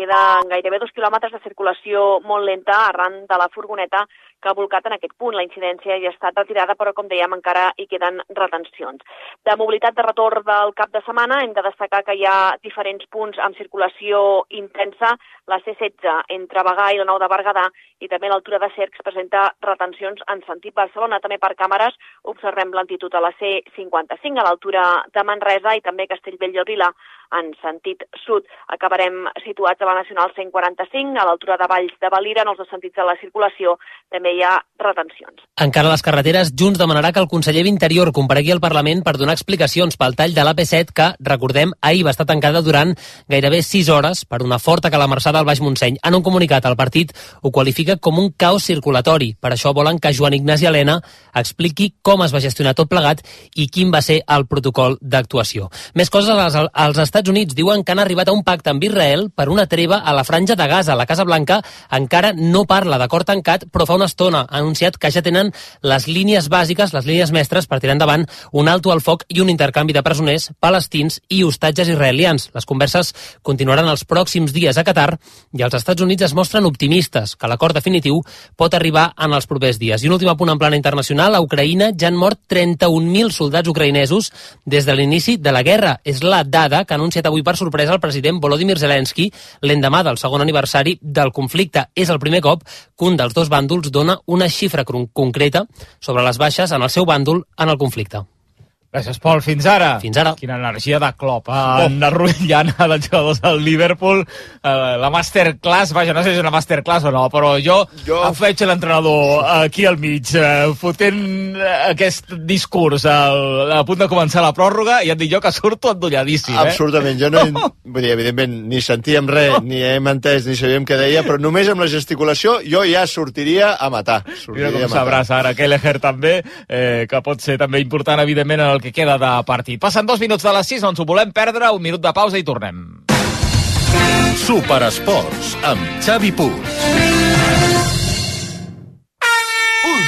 Queden gairebé dos quilòmetres de circulació molt lenta arran de la furgoneta que ha volcat en aquest punt. La incidència ja ha estat retirada, però, com dèiem, encara hi queden retencions. De mobilitat de retorn del cap de setmana hem de destacar que hi ha diferents punts amb circulació intensa. La C16 entre Bagà i la Nou de Berguedà i també l'altura de Cercs presenta retencions en sentit Barcelona. També per càmeres observem l'altitud a la C55 a l'altura de Manresa i també Castellbell i Vila en sentit sud. Acabarem situats a la Nacional 145, a l'altura de Valls de Valira, en els dos sentits de la circulació també hi ha retencions. Encara a les carreteres, Junts demanarà que el conseller d'Interior comparegui al Parlament per donar explicacions pel tall de l'AP7 que, recordem, ahir va estar tancada durant gairebé 6 hores per una forta calamarsada al Baix Montseny. En un comunicat, el partit ho qualifica com un caos circulatori. Per això volen que Joan Ignasi Helena expliqui com es va gestionar tot plegat i quin va ser el protocol d'actuació. Més coses als, als Estats Units diuen que han arribat a un pacte amb Israel per una treva a la franja de Gaza. La Casa Blanca encara no parla d'acord tancat, però fa una estona ha anunciat que ja tenen les línies bàsiques, les línies mestres, per tirar endavant un alto al foc i un intercanvi de presoners palestins i hostatges israelians. Les converses continuaran els pròxims dies a Qatar i els Estats Units es mostren optimistes que l'acord definitiu pot arribar en els propers dies. I un últim apunt en plana internacional, a Ucraïna ja han mort 31.000 soldats ucraïnesos des de l'inici de la guerra. És la dada que ha anunciat avui per sorpresa el president Volodymyr Zelensky l'endemà del segon aniversari del conflicte. És el primer cop que un dels dos bàndols dona una xifra concreta sobre les baixes en el seu bàndol en el conflicte. Gràcies, Pol. Fins ara. Fins ara. Quina energia de clop en oh. arrotllana dels jugadors del Liverpool. Uh, la masterclass, vaja, no sé si és una masterclass o no, però jo, jo... em faig l'entrenador aquí al mig, uh, fotent aquest discurs al, a punt de començar la pròrroga i et dic jo que surto endolladíssim. Eh? Absolutament. Jo no, vull dir, evidentment, ni sentíem res, ni hem entès, ni sabíem què deia, però només amb la gesticulació jo ja sortiria a matar. Sortiria Mira com s'abraça ara Kelleher també, eh, que pot ser també important, evidentment, en el que queda de partit. Passen dos minuts de les 6, no ens ho volem perdre, un minut de pausa i tornem. Superesports, amb Xavi Puig.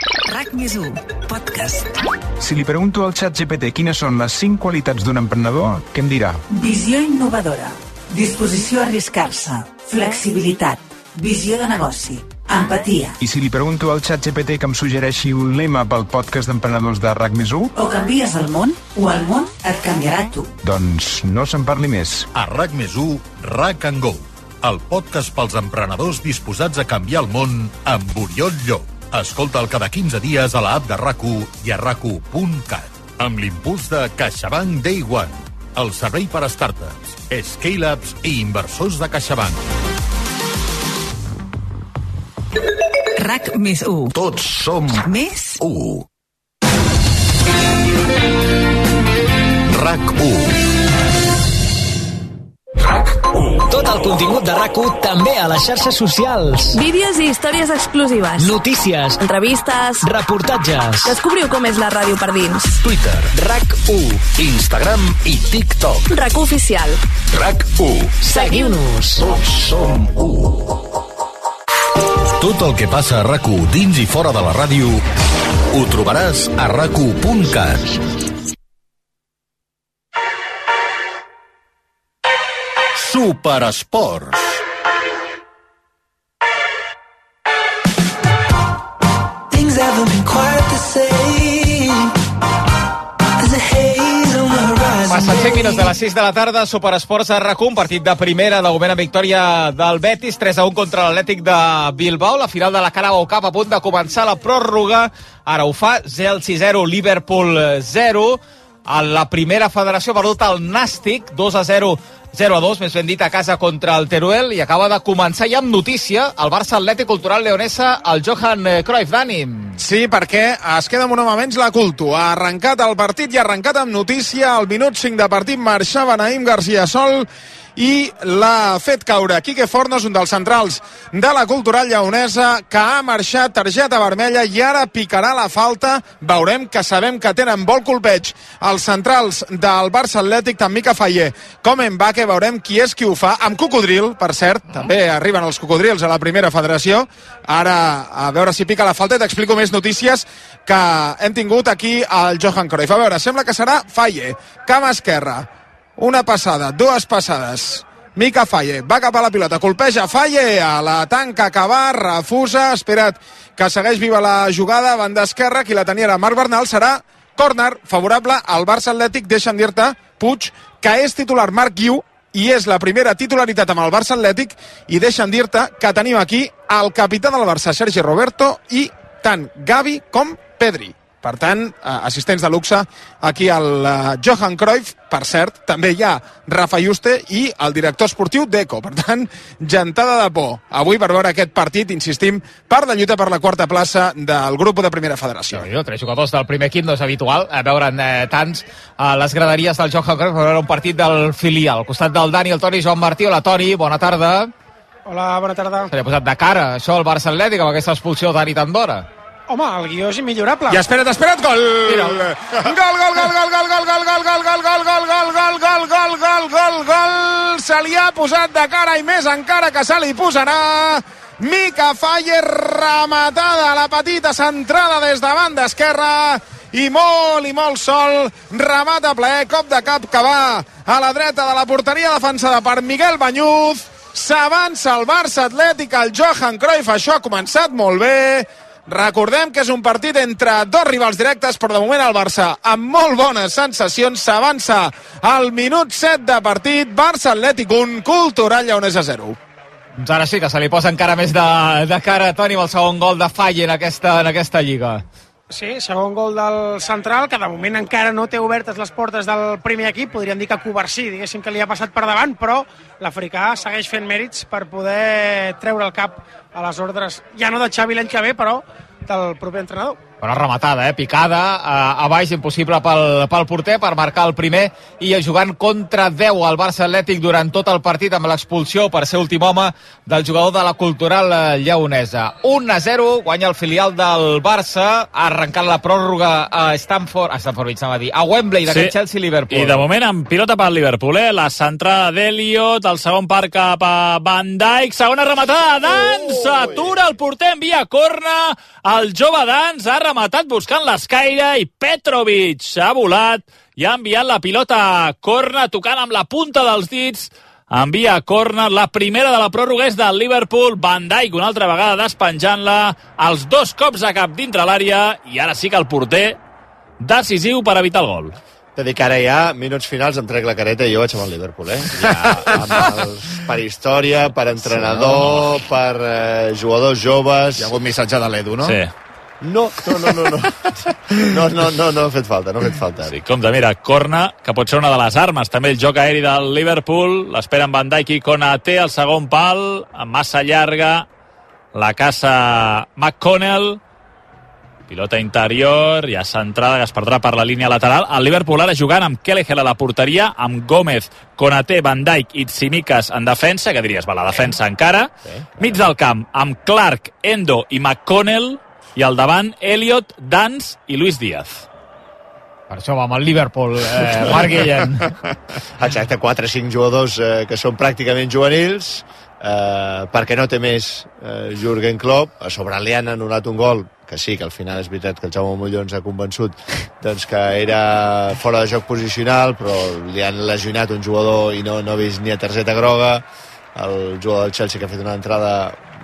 RAC més 1, podcast. Si li pregunto al xat GPT quines són les 5 qualitats d'un emprenedor, què em dirà? Visió innovadora, disposició a arriscar-se, flexibilitat, visió de negoci, empatia. I si li pregunto al xat GPT que em suggereixi un lema pel podcast d'emprenedors de RAC més 1? O canvies el món, o el món et canviarà tu. Doncs no se'n parli més. A RAC més 1, RAC and Go, el podcast pels emprenedors disposats a canviar el món amb Oriol Llop. Escolta'l cada 15 dies a l'app de rac i a rac Amb l'impuls de CaixaBank Day One, el servei per a startups, scale-ups i inversors de CaixaBank. RAC més 1. Tots som Més 1. RAC 1. Tot el contingut de rac també a les xarxes socials. Vídeos i històries exclusives. Notícies. Entrevistes. Reportatges. Descobriu com és la ràdio per dins. Twitter. RAC1. Instagram i TikTok. RAC1 oficial. RAC1. Seguiu-nos. Tots som 1. Tot el que passa a rac dins i fora de la ràdio ho trobaràs a rac Superesports. Things haven't been quite the same. There's a haze Passen 5 minuts de les 6 de la tarda, Superesports a rac partit de primera, de moment amb victòria del Betis, 3 a 1 contra l'Atlètic de Bilbao, la final de la Carabao Cup a punt de començar la pròrroga, ara ho fa, Chelsea 0, Liverpool 0, a la primera federació ha perdut el Nàstic, 2 a 0 0 a 2, més ben dit, a casa contra el Teruel, i acaba de començar ja amb notícia el Barça Atlètic Cultural Leonesa, el Johan Cruyff. Dani. Sí, perquè es queda amb un home menys la Culto. Ha arrencat el partit i ha arrencat amb notícia. Al minut 5 de partit marxava Naim García Sol i l'ha fet caure Quique Fornos, un dels centrals de la cultural lleonesa, que ha marxat targeta vermella i ara picarà la falta. Veurem que sabem que tenen vol colpeig els centrals del Barça Atlètic, tant Mica Faller com en Baque. Veurem qui és qui ho fa, amb cocodril, per cert. També arriben els cocodrils a la primera federació. Ara, a veure si pica la falta t'explico més notícies que hem tingut aquí al Johan Cruyff. A veure, sembla que serà Falle, cama esquerra, una passada, dues passades. Mica Falle va cap a la pilota, colpeja Falle, a la tanca acabar, refusa, espera't que segueix viva la jugada, banda esquerra, qui la tenia era Marc Bernal, serà córner favorable al Barça Atlètic, deixa'm dir-te, Puig, que és titular Marc Guiu, i és la primera titularitat amb el Barça Atlètic, i deixa'm dir-te que tenim aquí el capità del Barça, Sergi Roberto, i tant Gavi com Pedri. Per tant, eh, assistents de luxe aquí al eh, Johan Cruyff. Per cert, també hi ha Rafa Juste i el director esportiu Deco. Per tant, gentada de por. Avui per veure aquest partit, insistim, per la lluita per la quarta plaça del grup de primera federació. No, tres jugadors del primer equip no és habitual eh, veure'n eh, tants a les graderies del Johan Cruyff per veure un partit del filial. Al costat del Dani, el Toni, Joan Martí. Hola, Toni, bona tarda. Hola, bona tarda. Se li ha posat de cara això al Barça Atlètic amb aquesta expulsió de Dani tan d'hora. Home, el guió és immillorable. I espera't, espera't, gol! Mira. Gol, gol, gol, gol, gol, gol, gol, gol, gol, gol, gol, gol, gol, gol, gol, gol, gol, gol, gol! Se li ha posat de cara i més encara que se li posarà. Mica Faller rematada a la petita centrada des de banda esquerra i molt i molt sol remata ple, cop de cap que va a la dreta de la porteria defensada per Miguel Banyuz s'avança el Barça Atlètic al Johan Cruyff, això ha començat molt bé Recordem que és un partit entre dos rivals directes, però de moment el Barça, amb molt bones sensacions, s'avança al minut 7 de partit. Barça Atlètic 1, Cultural Lleonesa 0. Doncs ara sí que se li posa encara més de, de cara a Toni amb el segon gol de Falle en aquesta, en aquesta lliga. Sí, segon gol del central, que de moment encara no té obertes les portes del primer equip. Podríem dir que Covarsí, diguéssim que li ha passat per davant, però l'africà segueix fent mèrits per poder treure el cap a les ordres, ja no de Xavi l'any que ve, però del proper entrenador. Bona rematada, eh? picada, a, a baix, impossible pel, pel porter per marcar el primer i jugant contra 10 al Barça Atlètic durant tot el partit amb l'expulsió per ser últim home del jugador de la cultural eh, lleonesa. 1 a 0, guanya el filial del Barça, ha arrencat la pròrroga a Stanford, a Stanford Beach, a dir, a Wembley, d'aquest sí. Chelsea-Liverpool. I de moment amb pilota per Liverpool, eh? La centrada d'Eliot, el segon part cap a Van Dijk, segona rematada, Dans, atura el porter, envia corna, el jove Dans ha rematat buscant l'escaire i Petrovic ha volat i ha enviat la pilota a corna tocant amb la punta dels dits envia a corna, la primera de la pròrroga és del Liverpool, Van Dijk una altra vegada despenjant-la, els dos cops a cap dintre l'àrea i ara sí que el porter decisiu per evitar el gol. T'he dit que ara ja, minuts finals, em trec la careta i jo vaig amb el Liverpool, eh? Ja, amb els, per història, per entrenador, sí, no? per eh, jugadors joves... Hi ha hagut missatge de l'Edu, no? Sí. No, no, no, no, no. No, no, no, no ha fet falta, no ha fet falta. Sí, compte, mira, corna, que pot ser una de les armes. També el joc aeri del Liverpool. L'espera en Van Dijk i Konaté, el segon pal, massa llarga. La casa McConnell Pilota interior, ja centrada, que es perdrà per la línia lateral. El Liverpool ara jugant amb Kelleher a la porteria, amb Gómez, Konaté, Van Dijk i Tsimikas en defensa, que diries, va, la defensa encara. Mig del camp, amb Clark, Endo i McConnell, i al davant Elliot, Dans i Luis Díaz. Per això va amb el Liverpool, eh, Marc Guillem. Exacte, 4 o 5 jugadors eh, que són pràcticament juvenils, eh, perquè no té més eh, Jürgen Klopp, a sobre li han anul·lat un gol que sí, que al final és veritat que el Jaume Molló ens ha convençut doncs, que era fora de joc posicional, però li han lesionat un jugador i no, no ha vist ni a targeta groga, el jugador del Chelsea que ha fet una entrada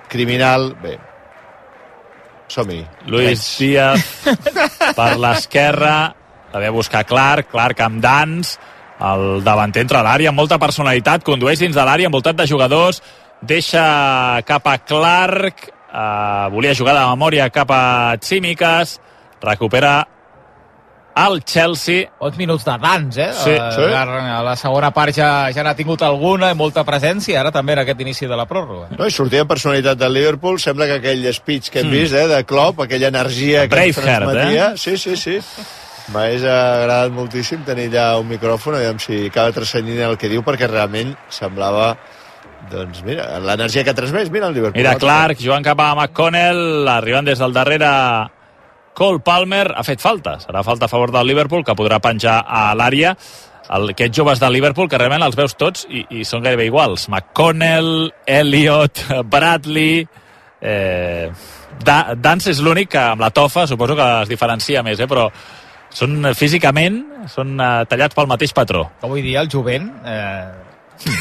criminal, bé, som-hi. Luis Díaz per l'esquerra, a buscar Clark, Clark amb Dans, el davanter entra a l'àrea amb molta personalitat, condueix dins de l'àrea envoltat de jugadors, deixa cap a Clark, eh, volia jugar de memòria cap a Tsimikas, recupera el Chelsea. Uns minuts de dans, eh? Sí, Eh, sí. La, la segona part ja, ja n'ha tingut alguna, i molta presència, ara també en aquest inici de la pròrroga. No, i sortia en personalitat del Liverpool, sembla que aquell speech que hem Mm. vist, eh, de Klopp, aquella energia que ens Braveheart, transmetia... eh? Sí, sí, sí. M'hagués agradat moltíssim tenir allà un micròfon, aviam si acaba transcendint el que diu, perquè realment semblava doncs mira, l'energia que ha transmès, mira el Liverpool. Mira Clark, jugant cap a McConnell, arribant des del darrere Cole Palmer, ha fet falta. Serà falta a favor del Liverpool, que podrà penjar a l'àrea. Aquests joves del Liverpool, que realment els veus tots i, i són gairebé iguals. McConnell, Elliot, Bradley... Eh, da, Dance és l'únic que amb la tofa suposo que es diferencia més, eh? però són físicament són eh, tallats pel mateix patró. Vull dir, el jovent... Eh,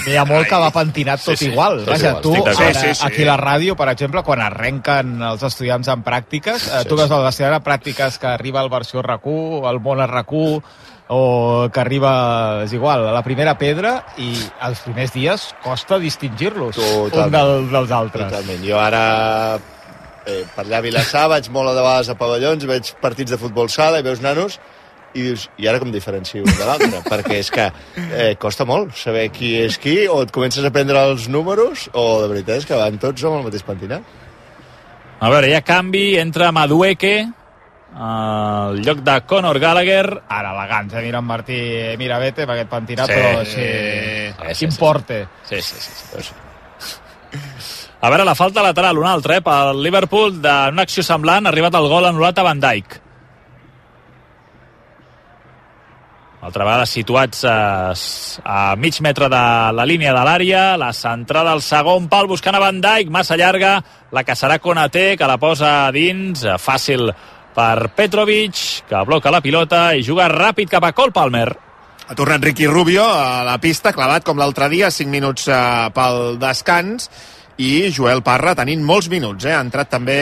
N'hi ha molt que va pentinat tot Sí, sí, igual. tot Vaja, tu, d'acord. ara, Sí, sí, sí. aquí a la ràdio, per exemple, quan arrenquen els estudiants en pràctiques, eh, Sí, tu veus el vestidor de pràctiques que arriba al versió RAC1, al món a RAC1, o que arriba, és igual, a la primera pedra, i els primers dies costa distingir-los un del, dels altres. Totalment. Jo ara, eh, per allà a Vilassar, vaig molt a de vegades a pavellons, veig partits de futbol sala i veus nanos i dius, i ara com diferencio un de l'altre? perquè és que eh, costa molt saber qui és qui, o et comences a prendre els números, o de veritat és que van tots amb el mateix pentinat. A veure, hi ha canvi, entra Madueke al lloc de Conor Gallagher. Ara, elegància, mira en Martí Mirabete amb aquest pentinat, Sí. però sí, Sí, sí, quin sí. Sí, sí, sí. sí. A veure, la falta lateral, una altra, eh, pel Liverpool, d'una acció semblant, ha arribat el gol anul·lat a Van Dijk. Altra vegada situats a, a mig metre de la línia de l'àrea, la centrada al segon pal buscant a Van Dijk, massa llarga, la que serà Konaté, que la posa dins, eh, fàcil per Petrovic, que bloca la pilota i juga ràpid cap a Cole Palmer. Ha tornat Ricky Rubio a la pista, clavat com l'altre dia, 5 minuts eh, pel descans, i Joel Parra tenint molts minuts, eh? ha entrat també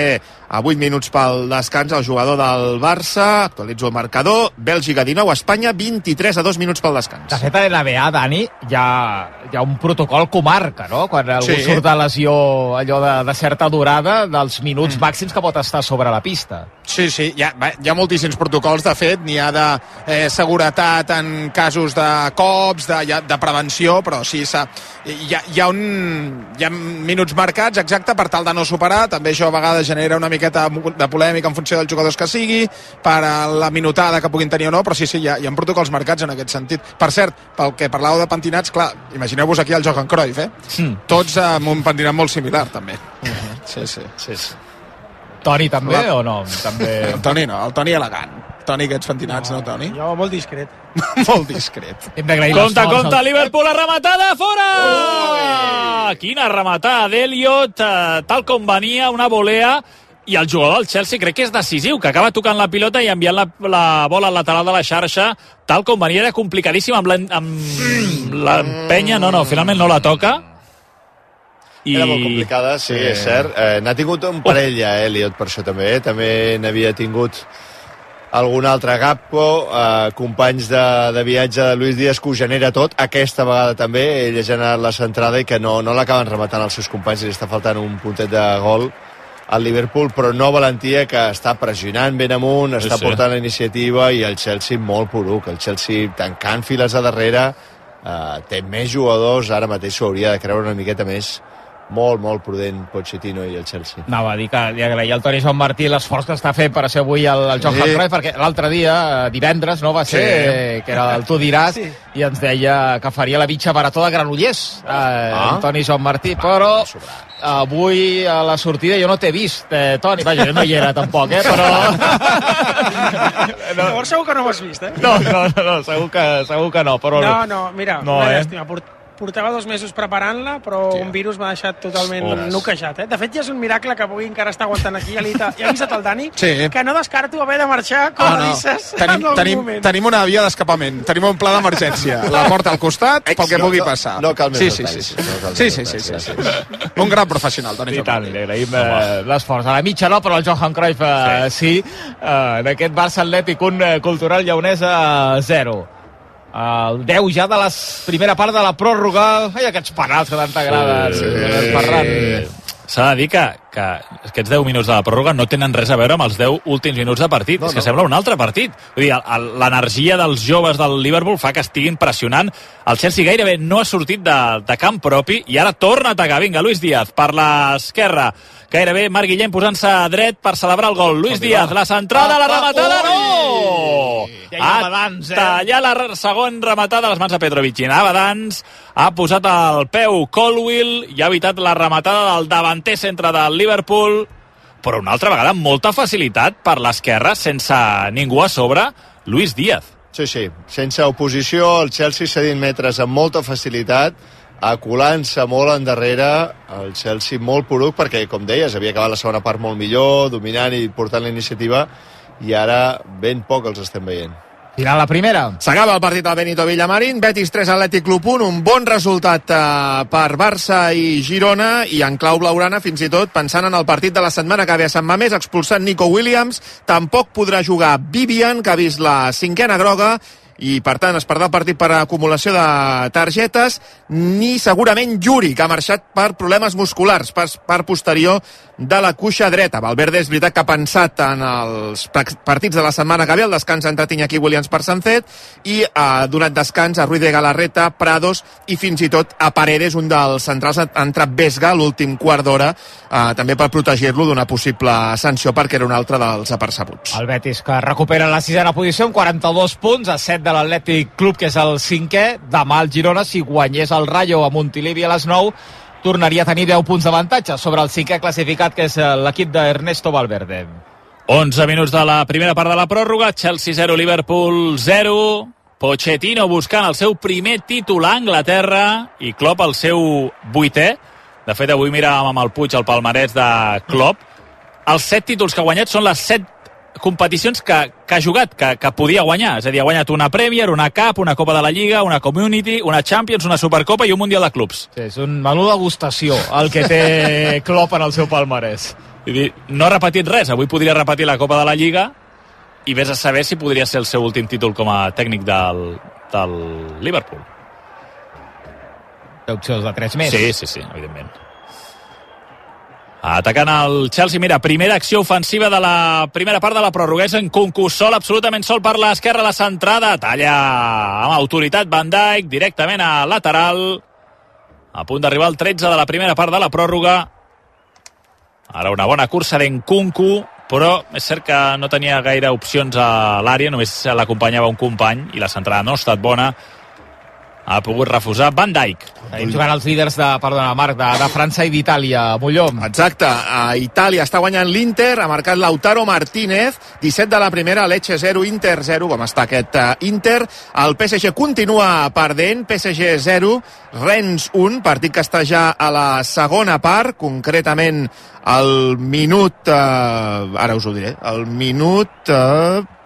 a 8 minuts pel descans el jugador del Barça, actualitzo el marcador, Bèlgica 19, Espanya 23 a 2 minuts pel descans. De fet, a l'NBA, Dani, hi ha, hi ha un protocol comarca, no? Quan algú Sí. surt de lesió allò de, de certa durada, dels minuts mm. màxims que pot estar sobre la pista. Sí, sí, hi ha, hi ha moltíssims protocols, de fet, n'hi ha de eh, seguretat en casos de cops, de, de prevenció, però sí, hi ha, hi, ha un, hi ha minuts marcats, exacte, per tal de no superar, també això a vegades genera una miqueta de polèmica en funció dels jugadors que sigui, per a la minutada que puguin tenir o no, però sí, sí, hi ha, hi ha protocols marcats en aquest sentit. Per cert, pel que parlàveu de pentinats, clar, imagineu-vos aquí el Johan Cruyff, eh? Mm. Tots amb un pentinat molt similar, també. Sí, sí. sí, sí. Toni també La- o no? També... El Toni no, el Toni elegant. Toni, aquests pentinats, no, Toni? Jo molt discret. molt discret. Hem d'agrair Compte, l'esforç compte, al- Liverpool, la rematada, fora! Quina rematada d'Eliot, eh, tal com venia, una volea, i el jugador del Chelsea crec que és decisiu, que acaba tocant la pilota i enviant la, la bola al lateral de la xarxa, tal com venia, era complicadíssim amb la, amb la penya, no, no, finalment no la toca. I... Era molt complicada, sí, sí. és cert. Eh, N'ha tingut un parell ja, eh, Elliot, per això també. Eh? També n'havia tingut algun altre Gapco, eh, companys de, de viatge de Luis Díaz, que ho genera tot. Aquesta vegada també, ell ha generat la centrada i que no, no l'acaben rematant els seus companys i li està faltant un puntet de gol al Liverpool, però no valentia que està pressionant ben amunt, està sí. portant la iniciativa i el Chelsea molt poruc, el Chelsea tancant files a darrere, eh, té més jugadors, ara mateix s'ho hauria de creure una miqueta més, molt, molt prudent Pochettino i el Chelsea. Anava a dir que li agraïa al Toni Joan Martí l'esforç que està fent per ser avui el, el Johan Sí. sí. Cruyff, perquè l'altre dia, eh, divendres, no va ser, Sí. eh, que era el Tu diràs, sí. i ens deia que faria la bitxa barató de Granollers, eh, ah. el Toni Joan Martí, però avui a la sortida jo no t'he vist, eh, Toni, vaja, jo no hi era tampoc, eh, però... No. Llavors segur que no ho has vist, eh? No, no, no, no segur, que, segur que no, però... No, no, mira, No, una eh? llàstima. Port- Portava dos mesos preparant-la, però un virus m'ha deixat totalment Ostres. noquejat. Eh? De fet, ja és un miracle que pugui encara estar aguantant aquí. Ja, li, ja he avisat el Dani Sí. que no descarto haver de marxar, com Ah, a no. dices, en Tenim, algun tenim, moment. tenim una via d'escapament, tenim un pla d'emergència. La porta al costat, pel que No, pugui no, passar. no cal més sí, sí, detalls, sí, no cal sí. Sí, sí, sí, sí, sí. Un gran professional, Toni I tant, li agraïm eh, l'esforç. A la mitja no, però el Johan Cruyff eh, sí. sí. Eh, en aquest Barça Atlètic, un eh, cultural lleonès a 0. El 10 ja de la primera part de la pròrroga. Ai, aquests penals que tant t'agraden, sí. Ferran. S'ha de dir que, que aquests 10 minuts de la pròrroga no tenen res a veure amb els 10 últims minuts de partit. No, és que no. sembla un altre partit. Vull dir, l'energia dels joves del Liverpool fa que estiguin pressionant. El Chelsea gairebé no ha sortit de, de camp propi i ara torna a atacar. Vinga, Luis Díaz per l'esquerra. Gairebé Marc Guillem posant-se dret per celebrar el gol. Luis Díaz, la centrada, la rematada, no! Ha Badans, eh? tallat la segon rematada a les mans de Petrovic. I anava Dans, ha posat el peu Colwill i ha evitat la rematada del davanter centre del Liverpool però una altra vegada amb molta facilitat per l'esquerra, sense ningú a sobre, Luis Díaz. Sí, sí, sense oposició, el Chelsea cedint metres amb molta facilitat, aculant-se molt endarrere, el Chelsea molt poruc, perquè, com deies, havia acabat la segona part molt millor, dominant i portant la iniciativa, i ara ben poc els estem veient. Final la primera. S'acaba el partit al Benito Villamarín, Betis 3, Atlètic Club 1, un bon resultat eh, per Barça i Girona, i en clau blaurana fins i tot pensant en el partit de la setmana que ve a Sant Mamés, expulsant Nico Williams, tampoc podrà jugar Vivian, que ha vist la cinquena groga, i per tant es perdrà el partit per acumulació de targetes. Ni segurament Yuri que ha marxat per problemes musculars per, per posterior de la cuixa dreta. Valverde és veritat que ha pensat en els partits de la setmana que ve. El descans entre Iñaki Williams per Sancet i ha donat descans a Ruiz de Galarreta Prados i fins i tot a Paredes un dels centrals ha entrat Vesga l'últim quart d'hora eh, també per protegir-lo d'una possible sanció perquè era un altre dels apercebuts. El Betis que recupera la sisena posició amb 42 punts a 7 de l'Atlètic Club, que és el cinquè. Demà el Girona, si guanyés el Rayo a Montilivi a les 9, tornaria a tenir 10 punts d'avantatge sobre el cinquè classificat, que és eh, l'equip d'Ernesto Valverde. 11 minuts de la primera part de la pròrroga, Chelsea 0, Liverpool 0, Pochettino buscant el seu primer títol a Anglaterra i Klopp el seu vuitè. De fet, avui miràvem amb el Puig el palmarès de Klopp. Els set títols que ha guanyat són les set competicions que, que ha jugat, que, que podia guanyar. És a dir, ha guanyat una Premier, una Cup, una Copa de la Lliga, una Community, una Champions, una Supercopa i un Mundial de Clubs. Sí, és un menú degustació el que té Klopp en el seu palmarès. Dir, no ha repetit res. Avui podria repetir la Copa de la Lliga i vés a saber si podria ser el seu últim títol com a tècnic del, del Liverpool. Té opcions de 3 més. Sí, sí, sí, evidentment. Atacant el Chelsea, mira, primera acció ofensiva de la primera part de la pròrroga. És en Kunku, sol, absolutament sol per l'esquerra, la centrada, talla amb autoritat Van Dijk, directament a lateral. A punt d'arribar el 13 de la primera part de la pròrroga. Ara una bona cursa d'en Kunku, però és cert que no tenia gaire opcions a l'àrea, només l'acompanyava un company i la centrada no ha estat bona ha pogut refusar Van Dijk. Estem jugant els líders de, perdona, Marc, de, de França i d'Itàlia, Molló. Exacte, a Itàlia està guanyant l'Inter, ha marcat Lautaro Martínez, 17 de la primera, Lecce 0, Inter 0, com està aquest uh, Inter. El PSG continua perdent, PSG 0, Rennes 1, partit que està ja a la segona part, concretament el minut, uh, ara us ho diré, el minut... Uh,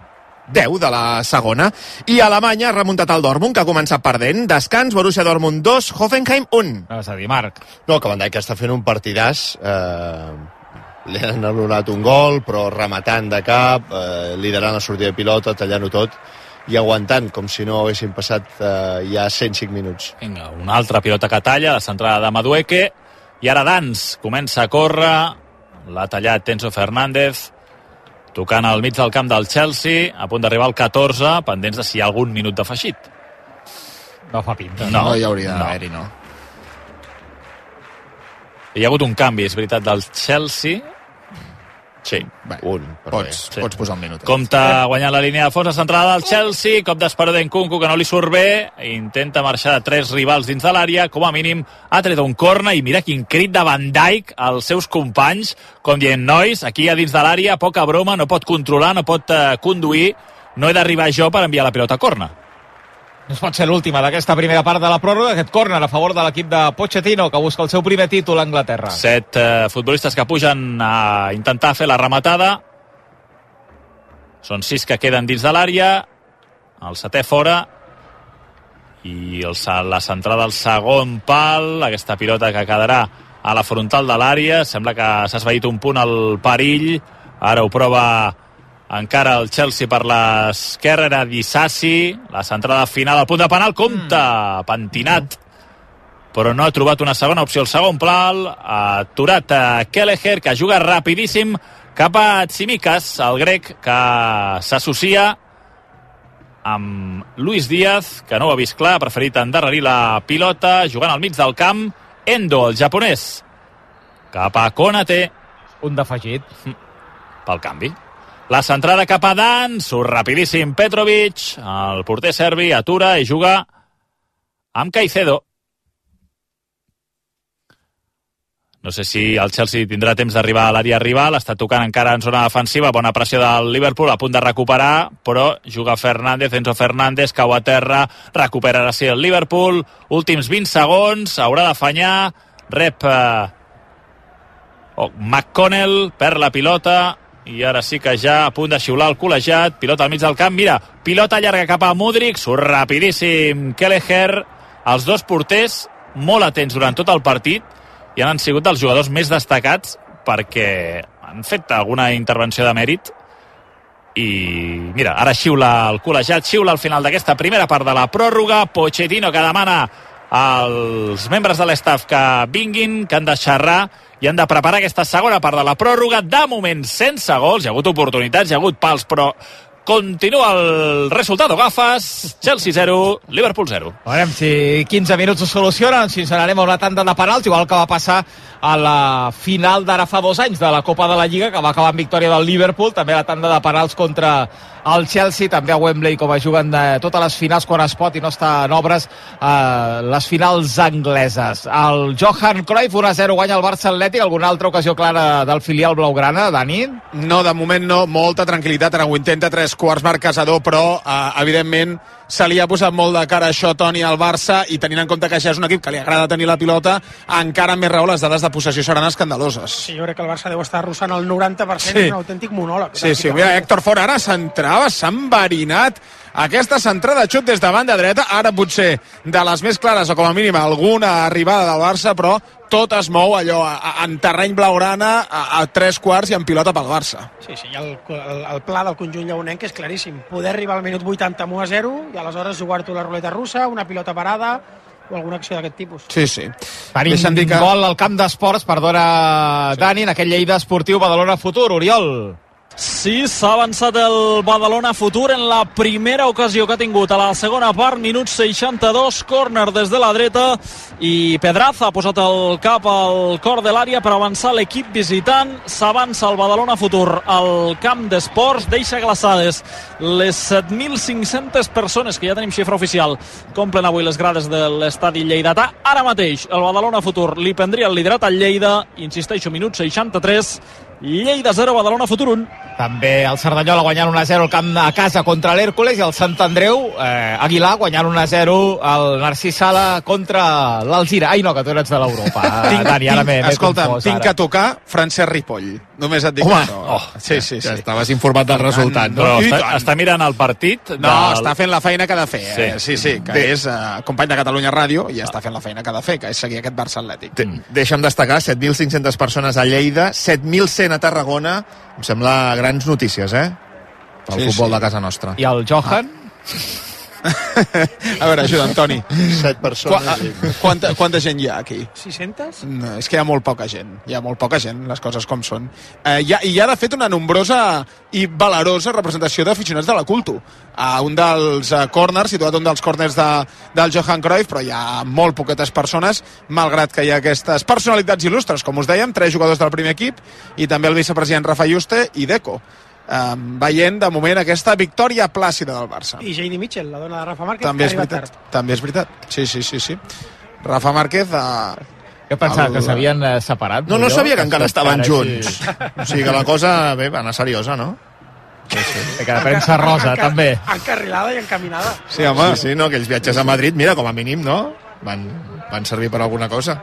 10 de la segona. I Alemanya ha remuntat el Dortmund, que ha començat perdent. Descans, Borussia Dortmund 2, Hoffenheim 1. És a dir, Marc. No, que Van Dijk està fent un partidàs. Eh, li han anul·lat un gol, però rematant de cap, eh, liderant la sortida de pilota, tallant-ho tot i aguantant, com si no haguessin passat eh, ja 105 minuts. Vinga, una altra pilota que talla, la centrada de Madueque, i ara Dans comença a córrer, l'ha tallat Tenso Fernández, tocant al mig del camp del Chelsea, a punt d'arribar al 14, pendents de si hi ha algun minut de feixit. No fa pinta. No, no hi hauria d'haver-hi, no. Hi ha hagut un canvi, és veritat, del Chelsea. Sí, Bé, un. Pots, sí. pots posar un minut. Compte guanyant la línia de fons, la centrada del Chelsea, cop d'esperó d'Encuncu que no li surt bé, intenta marxar de tres rivals dins de l'àrea, com a mínim ha tret un corna i mira quin crit de Van Dijk als seus companys, com dient, nois, aquí a dins de l'àrea, poca broma, no pot controlar, no pot uh, conduir, no he d'arribar jo per enviar la pilota a corna. No pot ser l'última d'aquesta primera part de la pròrroga, aquest córner a favor de l'equip de Pochettino, que busca el seu primer títol a Anglaterra. Set eh, futbolistes que pugen a intentar fer la rematada. Són sis que queden dins de l'àrea. El setè fora. I el, la centrada del segon pal. Aquesta pilota que quedarà a la frontal de l'àrea. Sembla que s'ha esvaït un punt el perill. Ara ho prova encara el Chelsea per l'esquerra era Dissassi, la centrada final al punt de penal, compte, pentinat però no ha trobat una segona opció. El segon pal ha aturat a Kelleher, que juga rapidísim cap a Tsimikas, el grec, que s'associa amb Luis Díaz, que no ho ha vist clar, ha preferit endarrerir la pilota, jugant al mig del camp. Endo, el japonès, cap a Konate. Un d'afegit. Pel canvi. La centrada cap a Dan, surt rapidíssim Petrovic, el porter serbi atura i juga amb Caicedo. No sé si el Chelsea tindrà temps d'arribar a l'àrea rival, està tocant encara en zona defensiva, bona pressió del Liverpool, a punt de recuperar, però juga Fernández, Enzo Fernández, cau a terra, recuperarà sí el Liverpool, últims 20 segons, haurà d'afanyar, rep eh, oh, McConnell, perd la pilota, i ara sí que ja a punt de xiular el col·legiat, pilota al mig del camp, mira, pilota llarga cap a Mudrik, surt rapidíssim Kelleher, els dos porters molt atents durant tot el partit, i han sigut dels jugadors més destacats perquè han fet alguna intervenció de mèrit. I mira, ara xiula el col·legiat, xiula al final d'aquesta primera part de la pròrroga, Pochettino que demana als membres de l'estaf que vinguin, que han de xerrar i han de preparar aquesta segona part de la pròrroga, de moment sense gols, hi ha hagut oportunitats, hi ha hagut pals, però Continua el resultat gafes, Chelsea 0, Liverpool 0. Veurem si 15 minuts ho solucionen, si a una tanda de penals, igual que va passar a la final d'ara fa dos anys de la Copa de la Lliga, que va acabar amb victòria del Liverpool, també la tanda de penals contra el Chelsea, també a Wembley, com a juguen de totes les finals quan es pot i no està en obres, eh, les finals angleses. El Johan Cruyff 1-0 guanya el Barça Atlètic, alguna altra ocasió clara del filial blaugrana, Dani? No, de moment no, molta tranquil·litat, ara ho intenta tres quarts Marc Casador, però eh, evidentment se li ha posat molt de cara això Toni al Barça i tenint en compte que ja és un equip que li agrada tenir la pilota encara més raó les dades de possessió seran escandaloses Sí, jo crec que el Barça deu estar arrossant el 90% Sí. sí. un autèntic monòleg. Sí, sí, mira, Héctor Ford ara centrava, s'ha enverinat aquesta centrada xut des de banda dreta, ara potser de les més clares o com a mínim alguna arribada del Barça, però tot es mou allò a- a- en terreny blaugrana a, a tres quarts i en pilota pel Barça. Sí, sí, el, el, el pla del conjunt lleonenc és claríssim. Poder arribar al minut 80 amb 1 a 0 i aleshores jugar-t'ho la ruleta russa, una pilota parada o alguna acció d'aquest tipus. Sí, sí. Tenim Deixa'm dir que- gol al camp d'esports, perdona, sí. Dani, en aquest Lleida Esportiu Badalona Futur. Oriol. Sí, s'ha avançat el Badalona Futur en la primera ocasió que ha tingut a la segona part, minut 62, córner des de la dreta i Pedraza ha posat el cap al cor de l'àrea per avançar l'equip visitant. S'avança el Badalona Futur al camp d'esports, deixa glaçades les 7.500 persones, que ja tenim xifra oficial, complen avui les grades de l'estadi lleidatà. Ara mateix el Badalona Futur li prendria el liderat al Lleida, insisteixo, minut 63, Lleida 0, Badalona Futur 1. També el Cerdanyola guanyant 1-0 al camp a casa contra l'Hèrcules i el Sant Andreu, eh, Aguilar, guanyant 1-0 el Narcís Sala contra l'Alzira. Ai, no, que tu eres de l'Europa, Tinc- Dani, ara tinc- Escolta'm, confós, tinc ara. que tocar Francesc Ripoll. Només et dic Home, això. oh, sí, sí, sí. ja estaves informat del resultat, no? I està, està mirant el partit No, del... està fent la feina que ha de fer. Sí. Eh? Sí, sí, que Bé. és eh, company de Catalunya Ràdio i està fent la feina que ha de fer, que és seguir aquest Barça Atlètic. Te- Deixa'm destacar, 7.500 persones a Lleida, 7.100 a Tarragona. Em sembla grans notícies, eh? Pel Sí, futbol sí. de casa nostra. I el Johan? A veure, ajuda, Antoni. 7 Qua, persones. i- quanta, quanta gent hi ha aquí? 600? No, és que hi ha molt poca gent, hi ha molt poca gent, les coses com són. Eh, hi ha, I hi ha, de fet, una nombrosa i valerosa representació d'aficionats de la culto. A un dels uh, corners, situat un dels corners de, del Johan Cruyff, però hi ha molt poquetes persones, malgrat que hi ha aquestes personalitats il·lustres, com us dèiem, tres jugadors del primer equip, i també el vicepresident Rafa Juste i Deco. Um, veient, de moment, aquesta victòria plàcida del Barça. I JD Mitchell, la dona de Rafa Márquez, També que és veritat. tard. També és veritat. Sí, sí, sí, sí. Rafa Márquez... Uh, Jo pensava El- que s'havien eh, separat. No, no jo, sabia que encara estaven així- junts. O sigui que la cosa, bé, va anar seriosa, no? Sí, sí. Que la premsa rosa, Enca- també. Encarrilada i encaminada. Sí, home. Sí, sí, no? Aquells viatges a Madrid, mira, com a mínim, no? Van, van servir per alguna cosa.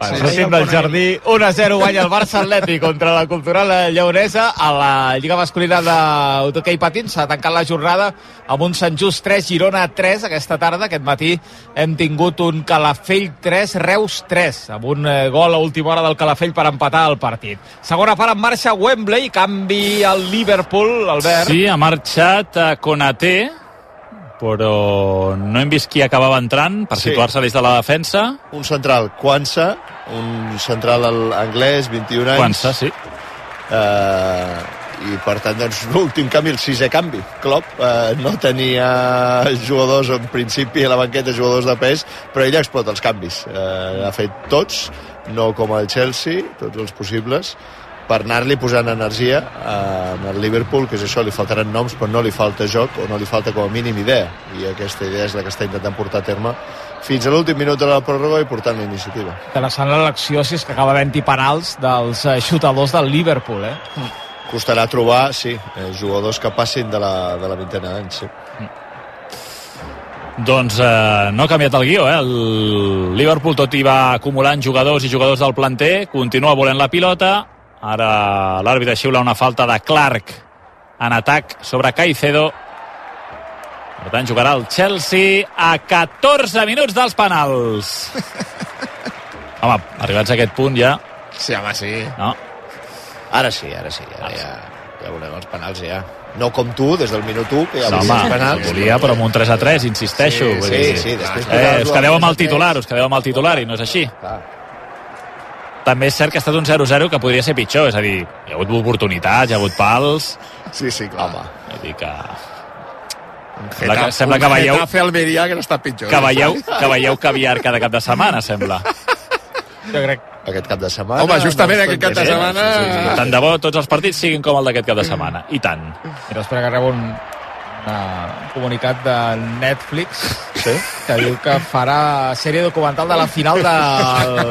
Bueno, sortim del jardí, 1-0 guanya el Barça Atlètic contra la cultural lleonesa a la Lliga Masculina d'Hockey Patins. S'ha tancat la jornada amb un Sant Just 3, Girona 3 aquesta tarda. Aquest matí hem tingut un Calafell 3, Reus 3, amb un eh, gol a última hora del Calafell per empatar el partit. Segona part en marxa Wembley, canvi al Liverpool, Albert. Sí, ha marxat a Konaté, però no hem vist qui acabava entrant per Sí. situar-se des de la defensa. Un central, Kwanza, un central al- anglès, 21 anys. Kwanza, sí. Eh, I per tant, doncs, l'últim canvi, el sisè canvi. Klopp eh, no tenia jugadors en principi a la banqueta, jugadors de pes, però ell explota els canvis. Eh, ha fet tots, no com el Chelsea, tots els possibles, per anar-li posant energia eh, al Liverpool, que és això, li faltaran noms, però no li falta joc o no li falta com a mínim idea. I aquesta idea és la que està intentant portar a terme fins a l'últim minut de la pròrroga i portant la iniciativa. Interessant l'elecció, si és que acaba havent-hi penals dels eh, xutadors del Liverpool, eh? Costarà trobar, sí, eh, jugadors que passin de la, de la vintena d'anys, sí. Doncs eh, no ha canviat el guió, eh? El Liverpool tot i va acumulant jugadors i jugadors del planter, continua volent la pilota, ara l'àrbitre xiula una falta de Clark en atac sobre Caicedo. Per tant, jugarà el Chelsea a 14 minuts dels penals. Home, arribats a aquest punt ja... Sí, home, sí. No. Ara sí, ara sí, ara ja, ja veurem els penals ja. No com tu, des del minut 1, que ja No, home, penals. volia, però amb un 3 a 3, insisteixo. Sí, sí, dir, sí, després eh, us quedeu amb 3 el a 3. titular, us quedeu amb el titular i no és així. Clar. També és cert que ha estat un 0-0 que podria ser pitjor, és a dir, hi ha hagut oportunitats, hi ha hagut pals... Sí, sí, clar. Home. Vull dir que... Sembla que, sembla que veieu, Getafe Almeria, que no està pitjor. que veieu, que veieu caviar cada cap de setmana, sembla. Jo crec Aquest cap de setmana... Home, justament no aquest cap de setmana... Sí, sí, tant de bo tots els partits siguin com el d'aquest cap de setmana. I tant. Mira, espera que rebo un, un comunicat de Netflix sí? que diu que farà sèrie documental de la final de,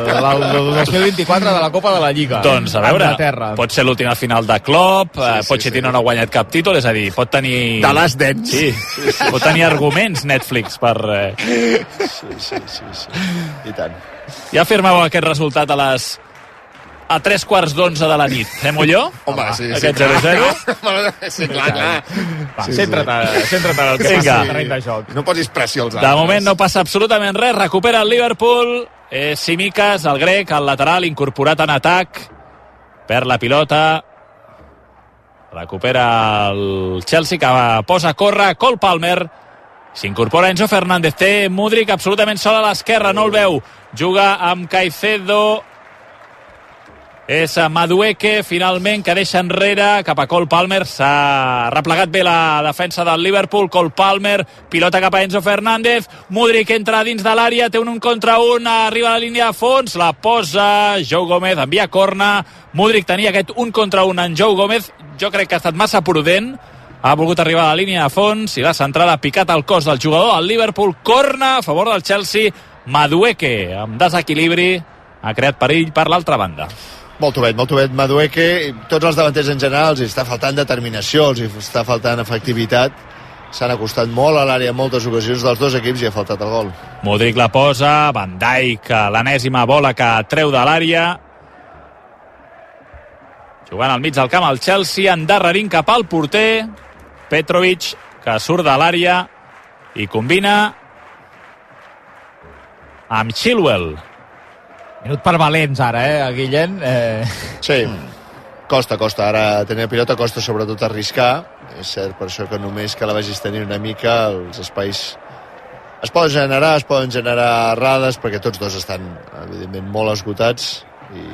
de la, del 2024 de la Copa de la Lliga. Doncs, a veure, Anglaterra. pot... ser l'última final de Klopp, sí, sí, Pochettino sí. no ha guanyat cap títol, és a dir, pot tenir... De Last Dance. Sí, pot tenir arguments Netflix per... Eh... Sí, sí, sí, sí. I tant. Ja firmeu aquest resultat a les a tres quarts d'onze de la nit. Fem allò? Home, sí, sí. Aquest 0-0? sí, clar, clar. Va, Sí, centra't, sí. centra't en el que Vinga. passa de joc. No posis pressió als De altres. moment no passa absolutament res. Recupera el Liverpool. Eh, Simicas, el grec, al lateral, incorporat en atac. Perd la pilota. Recupera el Chelsea, que posa a córrer. Cole Palmer. S'incorpora Enzo Fernández. Té Mudrik absolutament sol a l'esquerra, no el veu. Juga amb Caicedo. És Madueque, finalment, que deixa enrere cap a Cole Palmer. S'ha replegat bé la defensa del Liverpool. Cole Palmer, pilota cap a Enzo Fernández. Mudrik entra dins de l'àrea, té un un contra un, arriba a la línia de fons, la posa Joe Gómez, envia corna. Mudrik tenia aquest un contra un en Joe Gómez. Jo crec que ha estat massa prudent. Ha volgut arribar a la línia de fons i la centrada ha picat al cos del jugador. El Liverpool corna a favor del Chelsea. Madueque, amb desequilibri, ha creat perill per l'altra banda. Molt tovet, molt tovet Madueque. Tots els davanters en general els està faltant determinació, els està faltant efectivitat. S'han acostat molt a l'àrea en moltes ocasions dels dos equips i ha faltat el gol. Modric la posa, Van Dijk, l'enèsima bola que treu de l'àrea. Jugant al mig del camp el Chelsea, endarrerint cap al porter. Petrovic, que surt de l'àrea i combina amb Chilwell. Minut per valents ara, eh, Guillem? Eh... Sí, costa, costa. Ara tenir la pilota costa sobretot arriscar. És cert per això que només que la vagis tenir una mica els espais es poden generar, es poden generar errades perquè tots dos estan evidentment molt esgotats i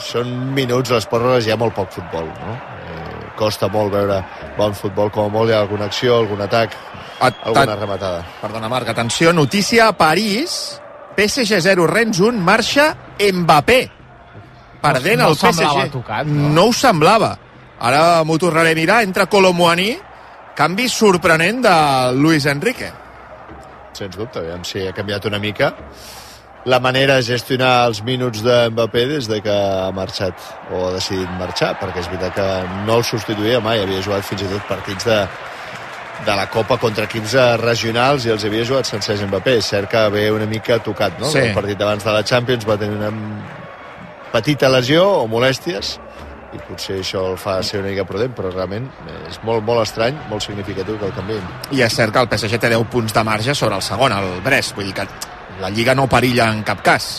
són minuts, les pròrrogues hi ha molt poc futbol, no? Eh, costa molt veure bon futbol, com a molt hi ha alguna acció, algun atac, alguna rematada. Perdona, Marc, atenció, notícia a París. PSG 0, Rennes 1, marxa Mbappé. Perdent No- no el PSG. semblava tocat, no? no ho semblava. Ara m'ho tornaré a mirar, entra Colomboani, canvi sorprenent de Luis Enrique. Sens dubte, aviam si ha canviat una mica la manera de gestionar els minuts de Mbappé des de que ha marxat o ha decidit marxar, perquè és veritat que no el substituïa mai, havia jugat fins i tot partits de, de la Copa contra equips eh, regionals i els havia jugat sencers Mbappé. És cert que ve una mica tocat, no? Sí. El partit abans de la Champions va tenir una petita lesió o molèsties i potser això el fa ser una mica prudent, però realment és molt, molt estrany, molt significatiu que el canviïn. I és cert que el PSG té 10 punts de marge sobre el segon, el Brest. Vull dir que la Lliga no perilla en cap cas.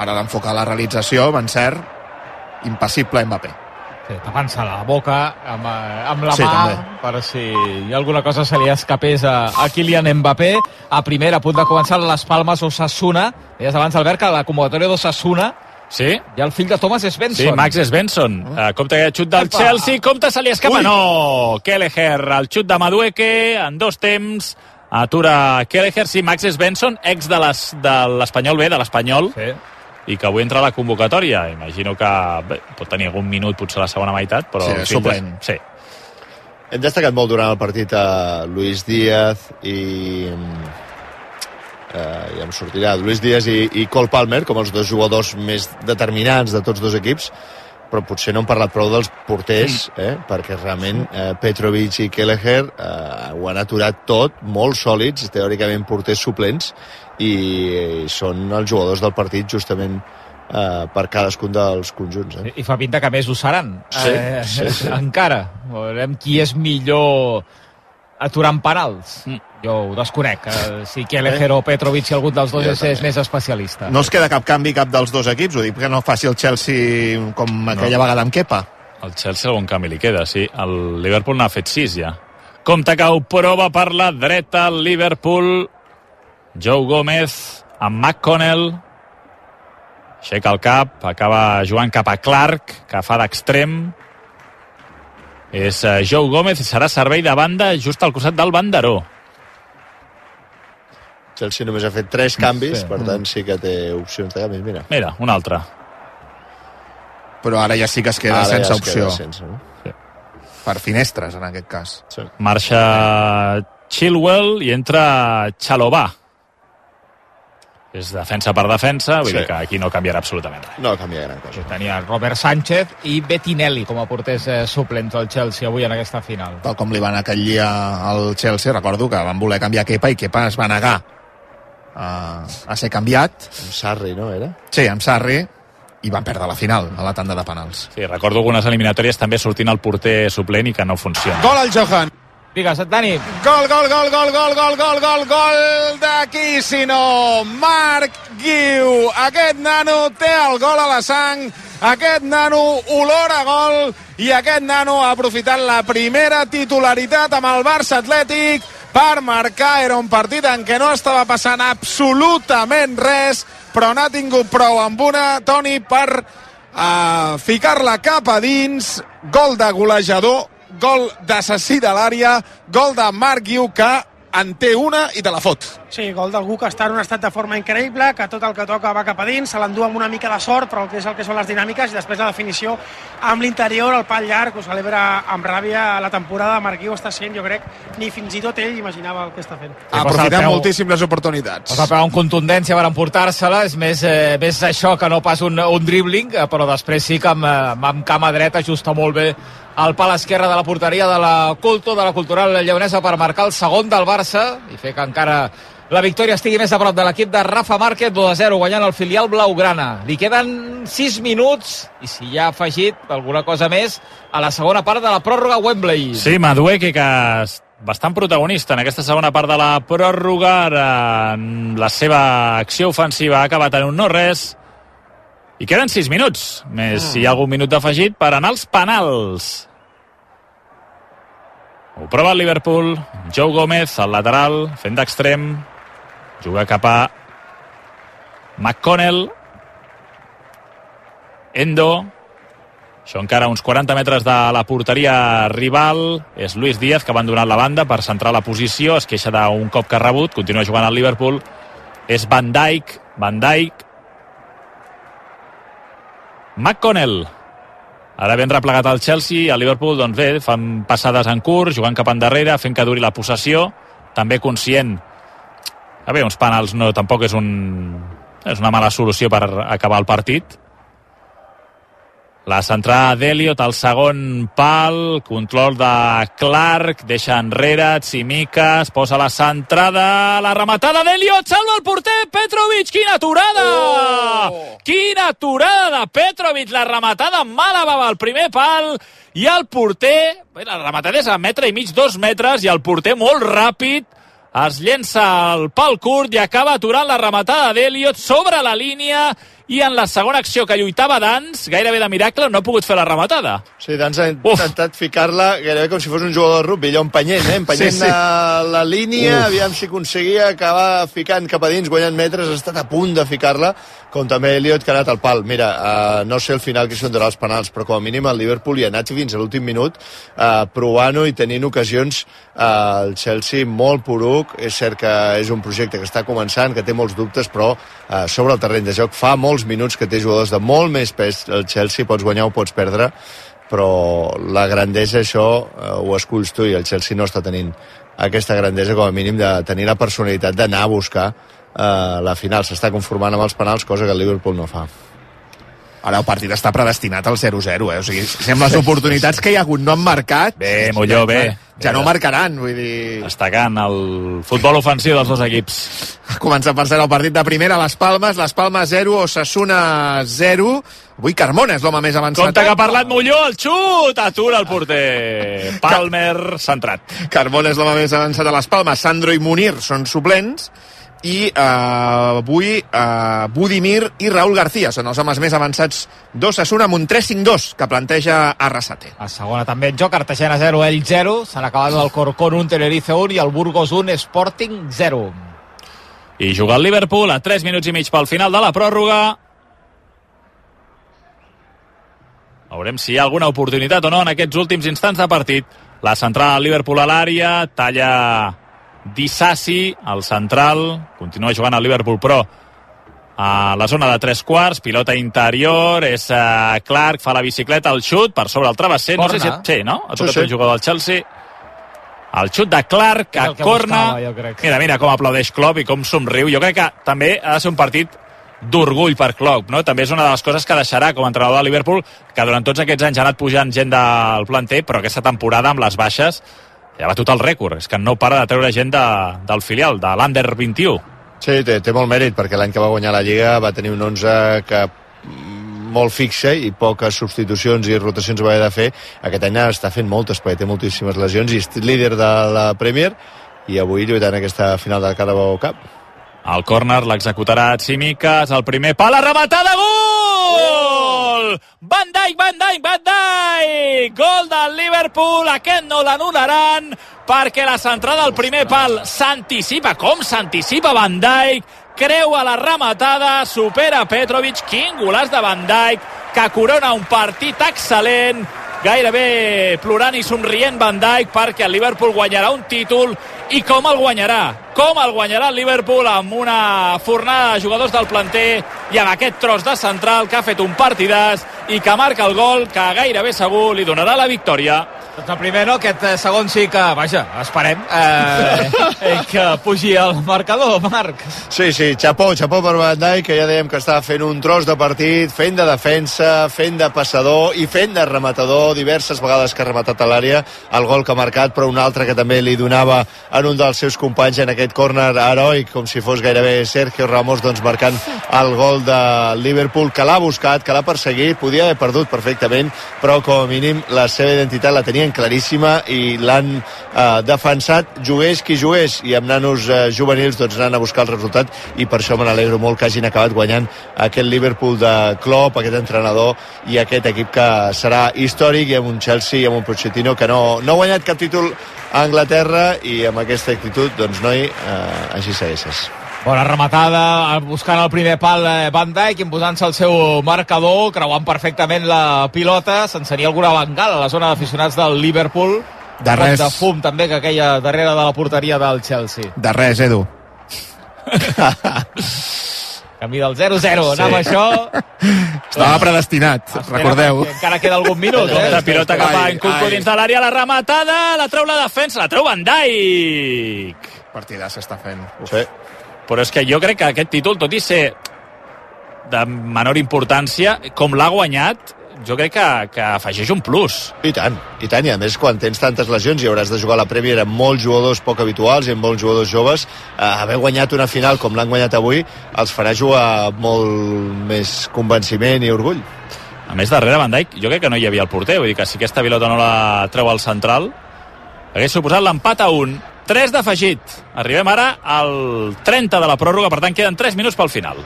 Ara d'enfocar la realització, ben cert, impassible Mbappé. Sí, tapant-se la boca amb, eh, amb la Sí, mà també. per si hi ha alguna cosa se li escapés a, a Kylian Mbappé a primera, a punt de començar les Palmes Osasuna deies abans Albert que la convocatòria d'Osasuna Sí. i el fill de Thomas és Benson Sí, Max Svensson. Uh, compte que xut del Epa. Chelsea, compte se li escapa. Ui. No! Kelleher, el xut de Madueque, en dos temps, atura Kelleher, sí, Max Svensson, ex de les- de l'Espanyol B, de l'Espanyol, sí. I que avui entra a la convocatòria. Imagino que bé, pot tenir algun minut, potser a la segona meitat, però... Sí, suplent. Sí. Hem destacat molt durant el partit a Luis Díaz i eh, ja em sortirà Luis Díaz i, i Cole Palmer com els dos jugadors més determinants de tots dos equips però potser no hem parlat prou dels porters eh? perquè realment eh, Petrovic i Kelleher eh, ho han aturat tot molt sòlids, teòricament porters suplents i, són els jugadors del partit justament eh, per cadascun dels conjunts eh? i fa pinta que més ho seran Sí, sí, sí. encara veurem qui és millor aturant penals mm. jo ho desconec eh, si Kelleher o Petrovic si algun dels dos Jo és, és més especialista No es queda cap canvi cap dels dos equips, ho dic que no faci el Chelsea com aquella No. vegada amb Kepa. El Chelsea algun canvi li queda, sí. El Liverpool n'ha fet sis ja. Compte que ho prova per la dreta el Liverpool. Joe Gómez amb McConnell. Aixeca el cap, acaba jugant cap a Clark, que fa d'extrem. És eh, Joe Gómez i serà servei de banda just al costat del banderó. Chelsea només ha fet tres canvis, Sí. per tant sí que té opcions de canvis. Mira, Mira, un altre. Però ara ja sí que es queda Ara ja sense es queda opció. sense, no? Per finestres, en aquest cas. Sí. Marxa Chilwell i entra Chalobah. És defensa per defensa, vull Sí. dir que aquí no canviarà absolutament res. No canvia gran cosa. Tenia Robert Sánchez i Bettinelli com a porters eh, suplents del Chelsea avui en aquesta final. Tal com li van acollir al Chelsea, recordo que van voler canviar Kepa i Kepa es va negar a, a ser canviat. Amb Sarri, no, era? Sí, amb Sarri, i van perdre la final, a la tanda de penals. Sí, recordo algunes eliminatòries també sortint el porter suplent i que no funciona. Gol al Johan. Digues, Dani. Gol, gol, gol, gol, gol, gol, gol, gol, gol d'aquí, si no, Marc Guiu. Aquest nano té el gol a la sang, aquest nano olor a gol i aquest nano ha aprofitat la primera titularitat amb el Barça Atlètic per marcar. Era un partit en què no estava passant absolutament res, però n'ha tingut prou amb una, Toni, per uh, ficar-la cap a dins. Gol de golejador, gol d'assassí de l'àrea, gol de Marc Guiu que en té una i te la fot. Sí, gol d'algú que està en un estat de forma increïble, que tot el que toca va cap a dins, se l'endú amb una mica de sort, però el que és el que són les dinàmiques, i després la definició amb l'interior, el pal llarg, ho celebra amb ràbia la temporada Guiu està sent, jo crec, ni fins i tot ell imaginava el que està fent. Ha aprofitat moltíssim les oportunitats. Va pegar un contundència, van emportar-se-la, és més, eh, més això que no pas un, un dribbling, eh, però després sí que amb, eh, amb cama dreta ajusta molt bé el pal esquerre de la porteria de la Culto, de la Cultural Lleonesa, per marcar el segon del Barça i fer que encara la victòria estigui més a prop de l'equip de Rafa Márquez, 2 a 0, guanyant el filial blaugrana. Li queden 6 minuts, i si ja ha afegit alguna cosa més, a la segona part de la pròrroga Wembley. Sí, Madueque, que bastant protagonista en aquesta segona part de la pròrroga. Ara, la seva acció ofensiva ha acabat en un no-res. I queden 6 minuts, més si hi ha algun minut d'afegit per anar als penals. Ho prova el Liverpool, Joe Gómez, al lateral, fent d'extrem, juga cap a McConnell, Endo, això encara uns 40 metres de la porteria rival. És Luis Díaz, que ha abandonat la banda per centrar la posició. Es queixa d'un cop que ha rebut. Continua jugant al Liverpool. És Van Dijk. Van Dijk. McConnell. Ara ben replegat al Chelsea, al Liverpool, doncs bé, fan passades en curs, jugant cap endarrere, fent que duri la possessió, també conscient a veure, uns penals no, tampoc és, un, és una mala solució per acabar el partit, La centrada d'Eliot al segon pal, control de Clark, deixa enrere, Tsimikas, posa la centrada, la rematada d'Eliot, salva el porter, Petrovic, quina aturada! Oh! Quina aturada de Petrovic, la rematada mala bava al primer pal, i el porter, bé, la rematada és a metre i mig, dos metres, i el porter molt ràpid, es llença el pal curt i acaba aturant la rematada d'Eliot sobre la línia i en la segona acció que lluitava Dans, gairebé de miracle, no ha pogut fer la rematada. Sí, Dans ha intentat ficar-la gairebé com si fos un jugador de rugby, allò empenyent, eh? empenyent sí, sí. La, línia, Uf. aviam si aconseguia acabar ficant cap a dins, guanyant metres, ha estat a punt de ficar-la, com també Elliot, que ha anat al pal. Mira, uh, no sé al final qui són els penals, però com a mínim el Liverpool hi ha anat fins a l'últim minut uh, provant-ho i tenint ocasions uh, el Chelsea molt poruc. És cert que és un projecte que està començant, que té molts dubtes, però uh, sobre el terreny de joc fa molts minuts que té jugadors de molt més pes. El Chelsea pots guanyar o pots perdre, però la grandesa això uh, ho esculls tu i el Chelsea no està tenint aquesta grandesa com a mínim de tenir la personalitat d'anar a buscar eh, la final s'està conformant amb els penals, cosa que el Liverpool no fa. Ara el partit està predestinat al 0-0, eh? O sigui, sembla les oportunitats que hi ha hagut no han marcat... Bé, Molló, bé. Ja no marcaran, vull dir... Destacant el futbol ofensiu dels dos equips. Comença per ser el partit de primera, Les Palmes, Les Palmes 0, Osasuna 0. Avui Carmona és l'home més avançat. Compte que ha parlat Molló, el xut! Atura el porter. Palmer centrat. Carmona és l'home més avançat a Les Palmes. Sandro i Munir són suplents i eh, avui eh, Budimir i Raúl García són els homes més avançats d'Osasuna amb un 3-5-2 que planteja Arrasate. A segona també en joc, Cartagena 0, ell 0, s'han acabat el Corcón 1, Tenerife 1 i el Burgos 1, Sporting 0. I juga el Liverpool a 3 minuts i mig pel final de la pròrroga. Veurem si hi ha alguna oportunitat o no en aquests últims instants de partit. La centrada del Liverpool a l'àrea, talla Dissassi, el central, continua jugant al Liverpool, però a la zona de tres quarts, pilota interior, és uh, Clark, fa la bicicleta, el xut per sobre el travesser, no sé si... Sí, no? Ha tocat sí, sí. un jugador del Chelsea. El xut de Clark, a corna. Buscava, mira, mira com aplaudeix Klopp i com somriu. Jo crec que també ha de ser un partit d'orgull per Klopp, no? També és una de les coses que deixarà com a entrenador de Liverpool, que durant tots aquests anys ha anat pujant gent del planter, però aquesta temporada amb les baixes ha batut el rècord, és que no para de treure gent de, del filial, de l'Under 21. Sí, té, té molt mèrit, perquè l'any que va guanyar la Lliga va tenir un 11 que molt fixe i poques substitucions i rotacions va haver de fer. Aquest any està fent moltes, perquè té moltíssimes lesions i és líder de la Premier i avui lluitant aquesta final del Carabao Cup. El córner l'executarà Tsimikas, el primer pal, la rematada, gol! Van Dijk, Van Dijk, Van Dijk! Gol del Liverpool, aquest no l'anul·laran perquè la centrada del primer pal s'anticipa, com s'anticipa Van Dijk, creua la rematada, supera Petrovic, quin golaç de Van Dijk, que corona un partit excel·lent, gairebé plorant i somrient Van Dijk perquè el Liverpool guanyarà un títol i com el guanyarà? Com el guanyarà el Liverpool amb una fornada de jugadors del planter i amb aquest tros de central que ha fet un partidàs i que marca el gol que gairebé segur li donarà la victòria doncs el primer no, aquest eh, segon sí que, vaja, esperem eh, eh, que pugi el marcador, Marc. Sí, sí, xapó, xapó per Van Dijk, que ja dèiem que estava fent un tros de partit, fent de defensa, fent de passador i fent de rematador, diverses vegades que ha rematat a l'àrea, el gol que ha marcat, però un altre que també li donava en un dels seus companys en aquest córner heroic, com si fos gairebé Sergio Ramos, doncs marcant el gol de Liverpool, que l'ha buscat, que l'ha perseguit, podia haver perdut perfectament, però com a mínim la seva identitat la tenia tenien claríssima i l'han eh, defensat, jugués qui jugués, i amb nanos eh, juvenils doncs anant a buscar el resultat i per això me n'alegro molt que hagin acabat guanyant aquest Liverpool de Klopp, aquest entrenador i aquest equip que serà històric i amb un Chelsea i amb un Pochettino que no, no ha guanyat cap títol a Anglaterra i amb aquesta actitud, doncs noi, eh, així segueixes. Bona rematada, buscant el primer pal eh, Van Dijk, imposant-se el seu marcador, creuant perfectament la pilota, s'encenia alguna bengala a la zona d'aficionats del Liverpool. De res. de fum també que aquella darrere de la porteria del Chelsea. De res, Edu. Camí del 0-0, sí. anava això... Estava predestinat, Espera, recordeu. Encara queda algun minut, eh? La pilota cap a Nkunku dins de l'àrea, la rematada, la treu la defensa, la treu Van Dijk. Partida s'està fent. Uf. Sí però és que jo crec que aquest títol, tot i ser de menor importància, com l'ha guanyat, jo crec que, que afegeix un plus. I tant, i tant, i a més quan tens tantes lesions i hauràs de jugar a la Prèvia eren molts jugadors poc habituals i amb molts jugadors joves, eh, haver guanyat una final com l'han guanyat avui els farà jugar amb molt més convenciment i orgull. A més, darrere Van Dijk, jo crec que no hi havia el porter, vull dir que si aquesta pilota no la treu al central, hagués suposat l'empat a un. 3 d'afegit. Arribem ara al 30 de la pròrroga, per tant queden 3 minuts pel final.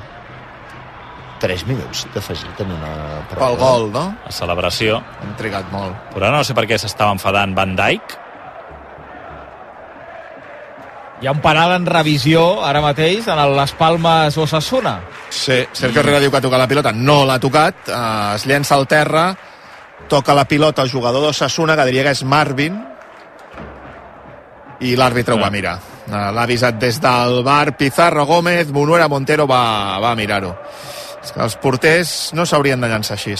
3 minuts d'afegit en una Pel gol, no? La celebració. Hem trigat molt. Però ara no sé per què s'estava enfadant Van Dijk. Hi ha un penal en revisió ara mateix en el Les Palmes Osasuna. Sí, Sergio Herrera diu que ha tocat la pilota, no l'ha tocat, eh, es llença al terra, toca la pilota el jugador d'Osasuna, que diria que és Marvin, i l'àrbitre ho va mirar. Eh, L'ha avisat des del bar Pizarro Gómez, Monuera Montero va, va mirar-ho. És que els porters no s'haurien de llançar així.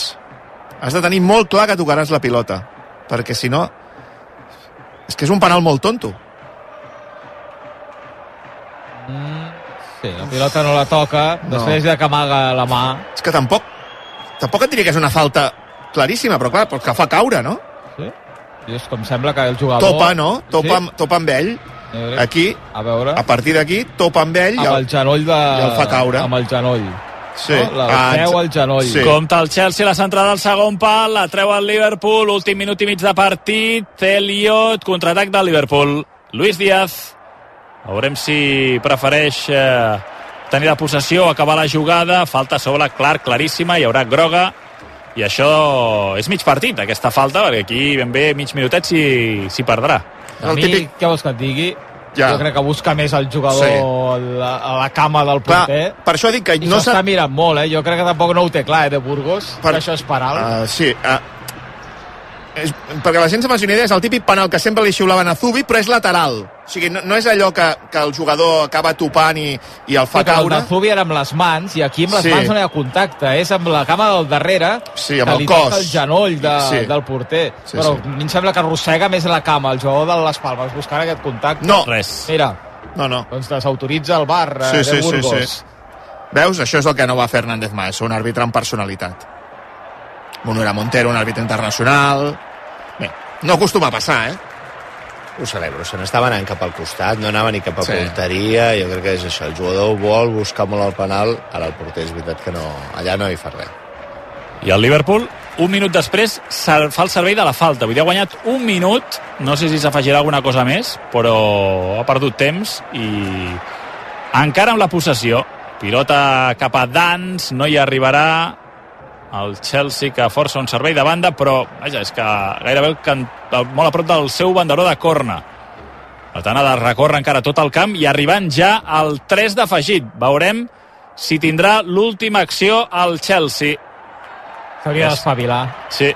Has de tenir molt clar que tocaràs la pilota, perquè si no... És que és un penal molt tonto. Sí, la pilota no la toca, No. després de que amaga la mà. És que tampoc, tampoc et diria que és una falta claríssima, però clar, perquè fa caure, no? És com sembla que el jugador... Topa, no? Topa, Sí. amb, topa amb ell. Aquí, a, veure. a partir d'aquí, topa amb ell i amb el genoll de... i el fa caure. Amb el genoll. Sí. No? La Ah, peu al genoll. sí. Compte el Chelsea, la centrada del segon pal, la treu el Liverpool, últim minut i mig de partit, Elliot, contraatac del Liverpool. Luis Díaz, veurem si prefereix eh, tenir la possessió, acabar la jugada, falta sobre, clar, claríssima, hi haurà groga, i això és mig partit, aquesta falta, perquè aquí ben bé mig minutet s'hi s'hi perdrà. A mi, què vols que et digui? Ja. Jo crec que busca més el jugador Sí. a, la, a la cama del Clar, porter. per això dic que I no s'ho s'ha- està mirant molt, eh? Jo crec que tampoc no ho té clar, eh, de Burgos, per... que això és penal. Uh, sí, uh, és, perquè la gent se faci una idea, és el típic penal que sempre li xiulaven a Zubi, però és lateral. O sigui, no, no és allò que, que el jugador acaba topant i, i el fa Sí, però el caure. de Zubi era amb les mans i aquí amb les Sí. mans no hi ha contacte, és amb la cama del darrere Sí, amb que el li cos. toca el genoll de, Sí. del porter. Sí, però sí. a mi em sembla que arrossega més la cama, el jugador de les Palmes, buscant aquest contacte. No. Res. Mira, No, no. doncs desautoritza el bar eh, Sí, sí, de sí, Burgos. sí. Veus? Això és el que no va Fernández Maes, un àrbitre amb personalitat. Monuera Montero, un àrbitre internacional... Bé, no acostuma a passar, eh? Ho celebro, se n'estava anant cap al costat, no anava ni cap a Sí. porteria, jo crec que és això, el jugador vol buscar molt el penal, ara el porter és veritat que no, allà no hi fa res. I el Liverpool, un minut després, fa el servei de la falta. Vull dir, ha guanyat un minut, no sé si s'afegirà alguna cosa més, però ha perdut temps i encara amb la possessió. Pilota cap a Dans, no hi arribarà el Chelsea que força un servei de banda, però vaja, és que gairebé el can... molt a prop del seu banderó de corna. Per tant, ha de recórrer encara tot el camp i arribant ja al 3 d'afegit. Veurem si tindrà l'última acció al Chelsea. S'hauria d'espavilar. Sí,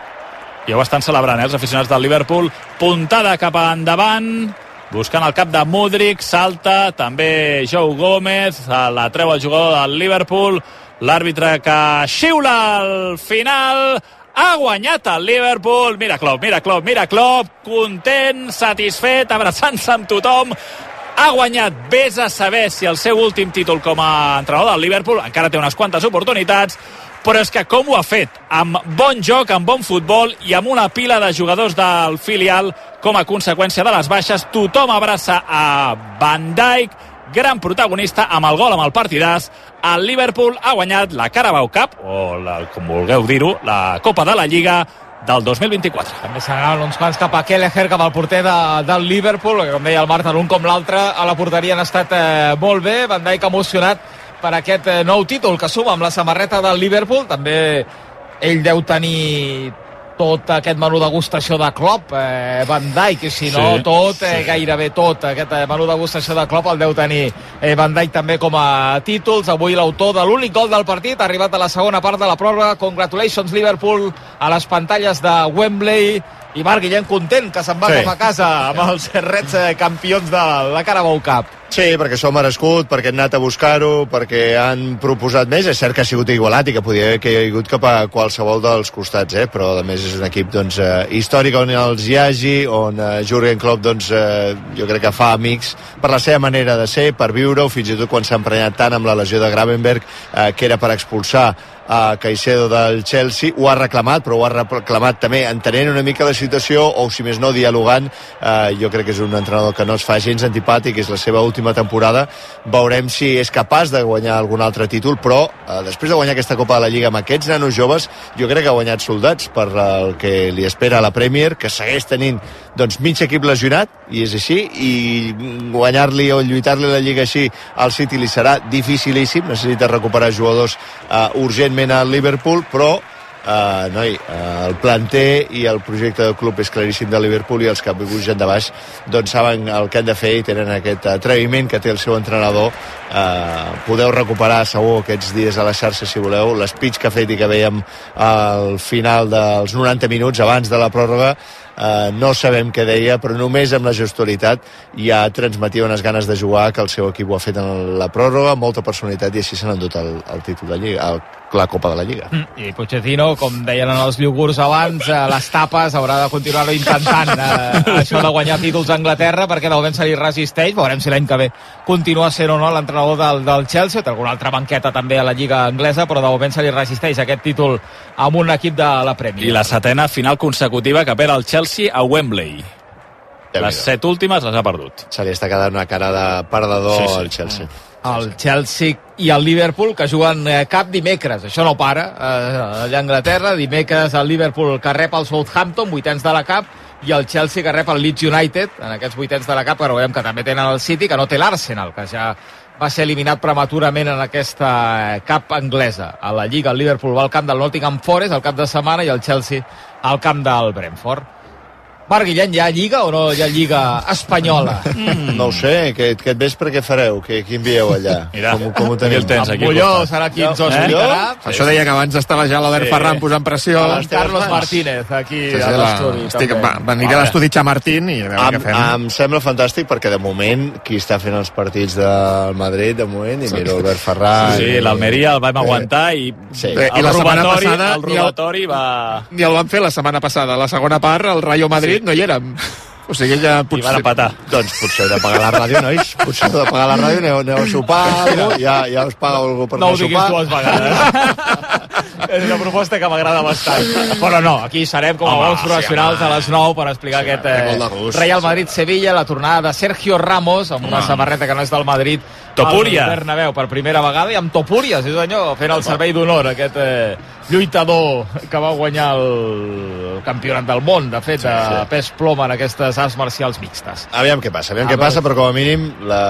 ja ho estan celebrant, eh, els aficionats del Liverpool. Puntada cap a endavant, buscant el cap de Mudrik, salta, també Joe Gómez, eh, la treu el jugador del Liverpool, l'àrbitre que xiula al final, ha guanyat el Liverpool, mira Klopp, mira Klopp, mira Klopp, content, satisfet, abraçant-se amb tothom, ha guanyat, vés a saber si el seu últim títol com a entrenador del Liverpool, encara té unes quantes oportunitats, però és que com ho ha fet? Amb bon joc, amb bon futbol i amb una pila de jugadors del filial com a conseqüència de les baixes. Tothom abraça a Van Dijk, gran protagonista amb el gol, amb el partidàs. El Liverpool ha guanyat la Carabao Cup, o la, com vulgueu dir-ho, la Copa de la Lliga del 2024. També s'anaven uns quants cap a Kelleher, cap al porter de, del Liverpool, que com deia el Marta, l'un com l'altre a la porteria han estat eh, molt bé. Van Dijk emocionat per aquest eh, nou títol que suma amb la samarreta del Liverpool. També ell deu tenir tot aquest menú degustació de Klopp, eh, Van Dijk, si no, Sí, tot, eh, gairebé tot, aquest eh, menú degustació de Klopp el deu tenir eh, Van Dijk també com a títols. Avui l'autor de l'únic gol del partit ha arribat a la segona part de la pròrroga. Congratulations, Liverpool, a les pantalles de Wembley. I Marc Guillem content que se'n va Sí. cap a casa amb els Reds campions de la Carabao Cup. Sí, perquè s'ho ha merescut, perquè han anat a buscar-ho, perquè han proposat més. És cert que ha sigut igualat i que podia haver caigut cap a qualsevol dels costats, eh? però a més és un equip doncs, eh, històric on els hi hagi, on eh, Jurgen Klopp doncs, eh, jo crec que fa amics per la seva manera de ser, per viure-ho, fins i tot quan s'ha emprenyat tant amb la lesió de Gravenberg, eh, que era per expulsar a Caicedo del Chelsea, ho ha reclamat, però ho ha reclamat també entenent una mica la situació o, si més no, dialogant. Eh, jo crec que és un entrenador que no es fa gens antipàtic, és la seva última temporada. Veurem si és capaç de guanyar algun altre títol, però eh, després de guanyar aquesta Copa de la Lliga amb aquests nanos joves, jo crec que ha guanyat soldats per el que li espera a la Premier, que segueix tenint doncs, mig equip lesionat, i és així, i guanyar-li o lluitar-li la Lliga així al City li serà dificilíssim, necessita recuperar jugadors uh, urgentment al Liverpool, però Uh, noi, uh, el planter i el projecte del club és claríssim de Liverpool i els que vingut gent de baix doncs saben el que han de fer i tenen aquest atreviment que té el seu entrenador. Uh, podeu recuperar segur aquests dies a la xarxa si voleu l'espeech que ha fet i que veiem al final dels 90 minuts abans de la pròrroga. Uh, no sabem què deia, però només amb la gestualitat ja transmetia unes ganes de jugar que el seu equip ho ha fet en la pròrroga, molta personalitat i així s'han endut el, el títol de Lliga, el, la Copa de la Lliga. Mm, I Pochettino, com deien en els iogurts abans, a les tapes haurà de continuar intentant eh, això de guanyar títols a Anglaterra perquè de moment se li resisteix. Veurem si l'any que ve continua sent o no l'entrenador del, del Chelsea, té alguna altra banqueta també a la Lliga anglesa, però de moment se li resisteix aquest títol amb un equip de la Premier. I la setena final consecutiva que perd el Chelsea a Wembley. Les set últimes les ha perdut. Se li està quedant una cara de perdedor sí, sí. al Chelsea. El Chelsea i el Liverpool que juguen eh, cap dimecres, això no para eh, allà a Anglaterra, dimecres el Liverpool que rep el Southampton, vuitens de la cap i el Chelsea que rep el Leeds United en aquests vuitens de la cap, però veiem que també tenen el City que no té l'Arsenal, que ja va ser eliminat prematurament en aquesta eh, cap anglesa. A la Lliga el Liverpool va al camp del Nottingham Forest el cap de setmana i el Chelsea al camp del Brentford. Marc Guillem, hi ha Lliga o no hi ha Lliga espanyola? Mm. No ho sé, aquest, aquest vespre què fareu? Què, qui envieu allà? Mira, com, com ho teniu? el tens aquí. Molló serà qui ens ho explicarà. Eh? Això deia que abans estava ja l'Albert sí. Ferran posant pressió. El Carlos Martínez, aquí sí, sí, a l'estudi. Estic, va, aniré a l'estudi Chamartín i a veure em, què fem. Em sembla fantàstic perquè de moment qui està fent els partits del Madrid de moment, i mira Albert Ferran... Sí, sí l'Almeria el vam aguantar i, sí. el, I la setmana robatori, passada el robatori va... Ni el van fer la setmana passada. La segona part, el Rayo Madrid, no hi érem. O sigui, ja potser... I van a patar. Doncs potser heu de pagar la ràdio, nois. Potser heu de pagar la ràdio, aneu, aneu a sopar, algo, ja, ja us paga algú per no anar a ho diguis sopar. dues vegades. és una proposta que m'agrada bastant. Però no, aquí serem com a Home, bons sí, professionals a les 9 per explicar Sí, aquest eh. Real Madrid-Sevilla, la tornada de Sergio Ramos amb una samarreta que no és del Madrid Topuria. al Bernabéu per primera vegada i amb Topuria, sí senyor, fent el servei d'honor aquest eh, lluitador que va guanyar el campionat del món, de fet, de sí. pes ploma en aquestes arts marcials mixtes. Aviam què passa, aviam A què veure. passa, però com a mínim la,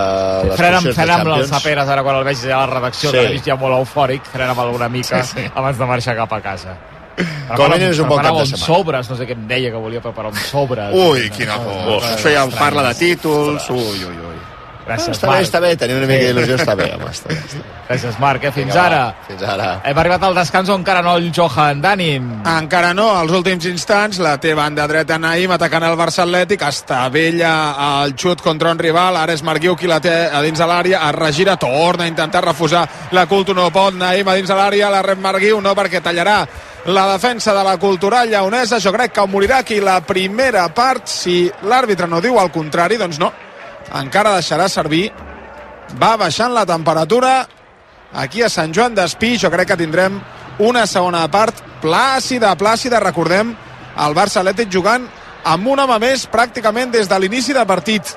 les Frena'm, posicions de frena'm Champions... Saperes ara quan el veig ja a la redacció, Sí. que l'he vist ja molt eufòric, frena'm alguna mica Sí, sí. abans de marxar cap a casa. Com a mínim és un bon cap de setmana. sobres, no sé què em deia que volia preparar uns sobres. Ui, quina por. Això ja parla de títols. Ui, ui, ui. Gràcies, Està bé, Marc. està bé, tenim una mica d'il·lusió, està bé, home, està bé. Està bé. Gràcies, Marc. Eh? Fins Vinga, ara. va, Fins ara. Hem arribat al descans on encara no el Johan. D'ànim. Encara no, als últims instants, la té banda dreta Naim atacant el Barça Atlètic, està vella el xut contra un rival, ara és Marguiu qui la té a dins de l'àrea, es regira, torna a intentar refusar la Culto, no pot, Naim a dins de l'àrea, la rep Marguiu, no perquè tallarà la defensa de la cultural lleonesa, jo crec que ho morirà aquí la primera part, si l'àrbitre no diu el contrari, doncs no, encara deixarà servir, va baixant la temperatura, aquí a Sant Joan d'Espí. Jo crec que tindrem una segona part plàcida, plàcida, recordem el Barça Atlètic jugant amb un home més pràcticament des de l'inici de partit.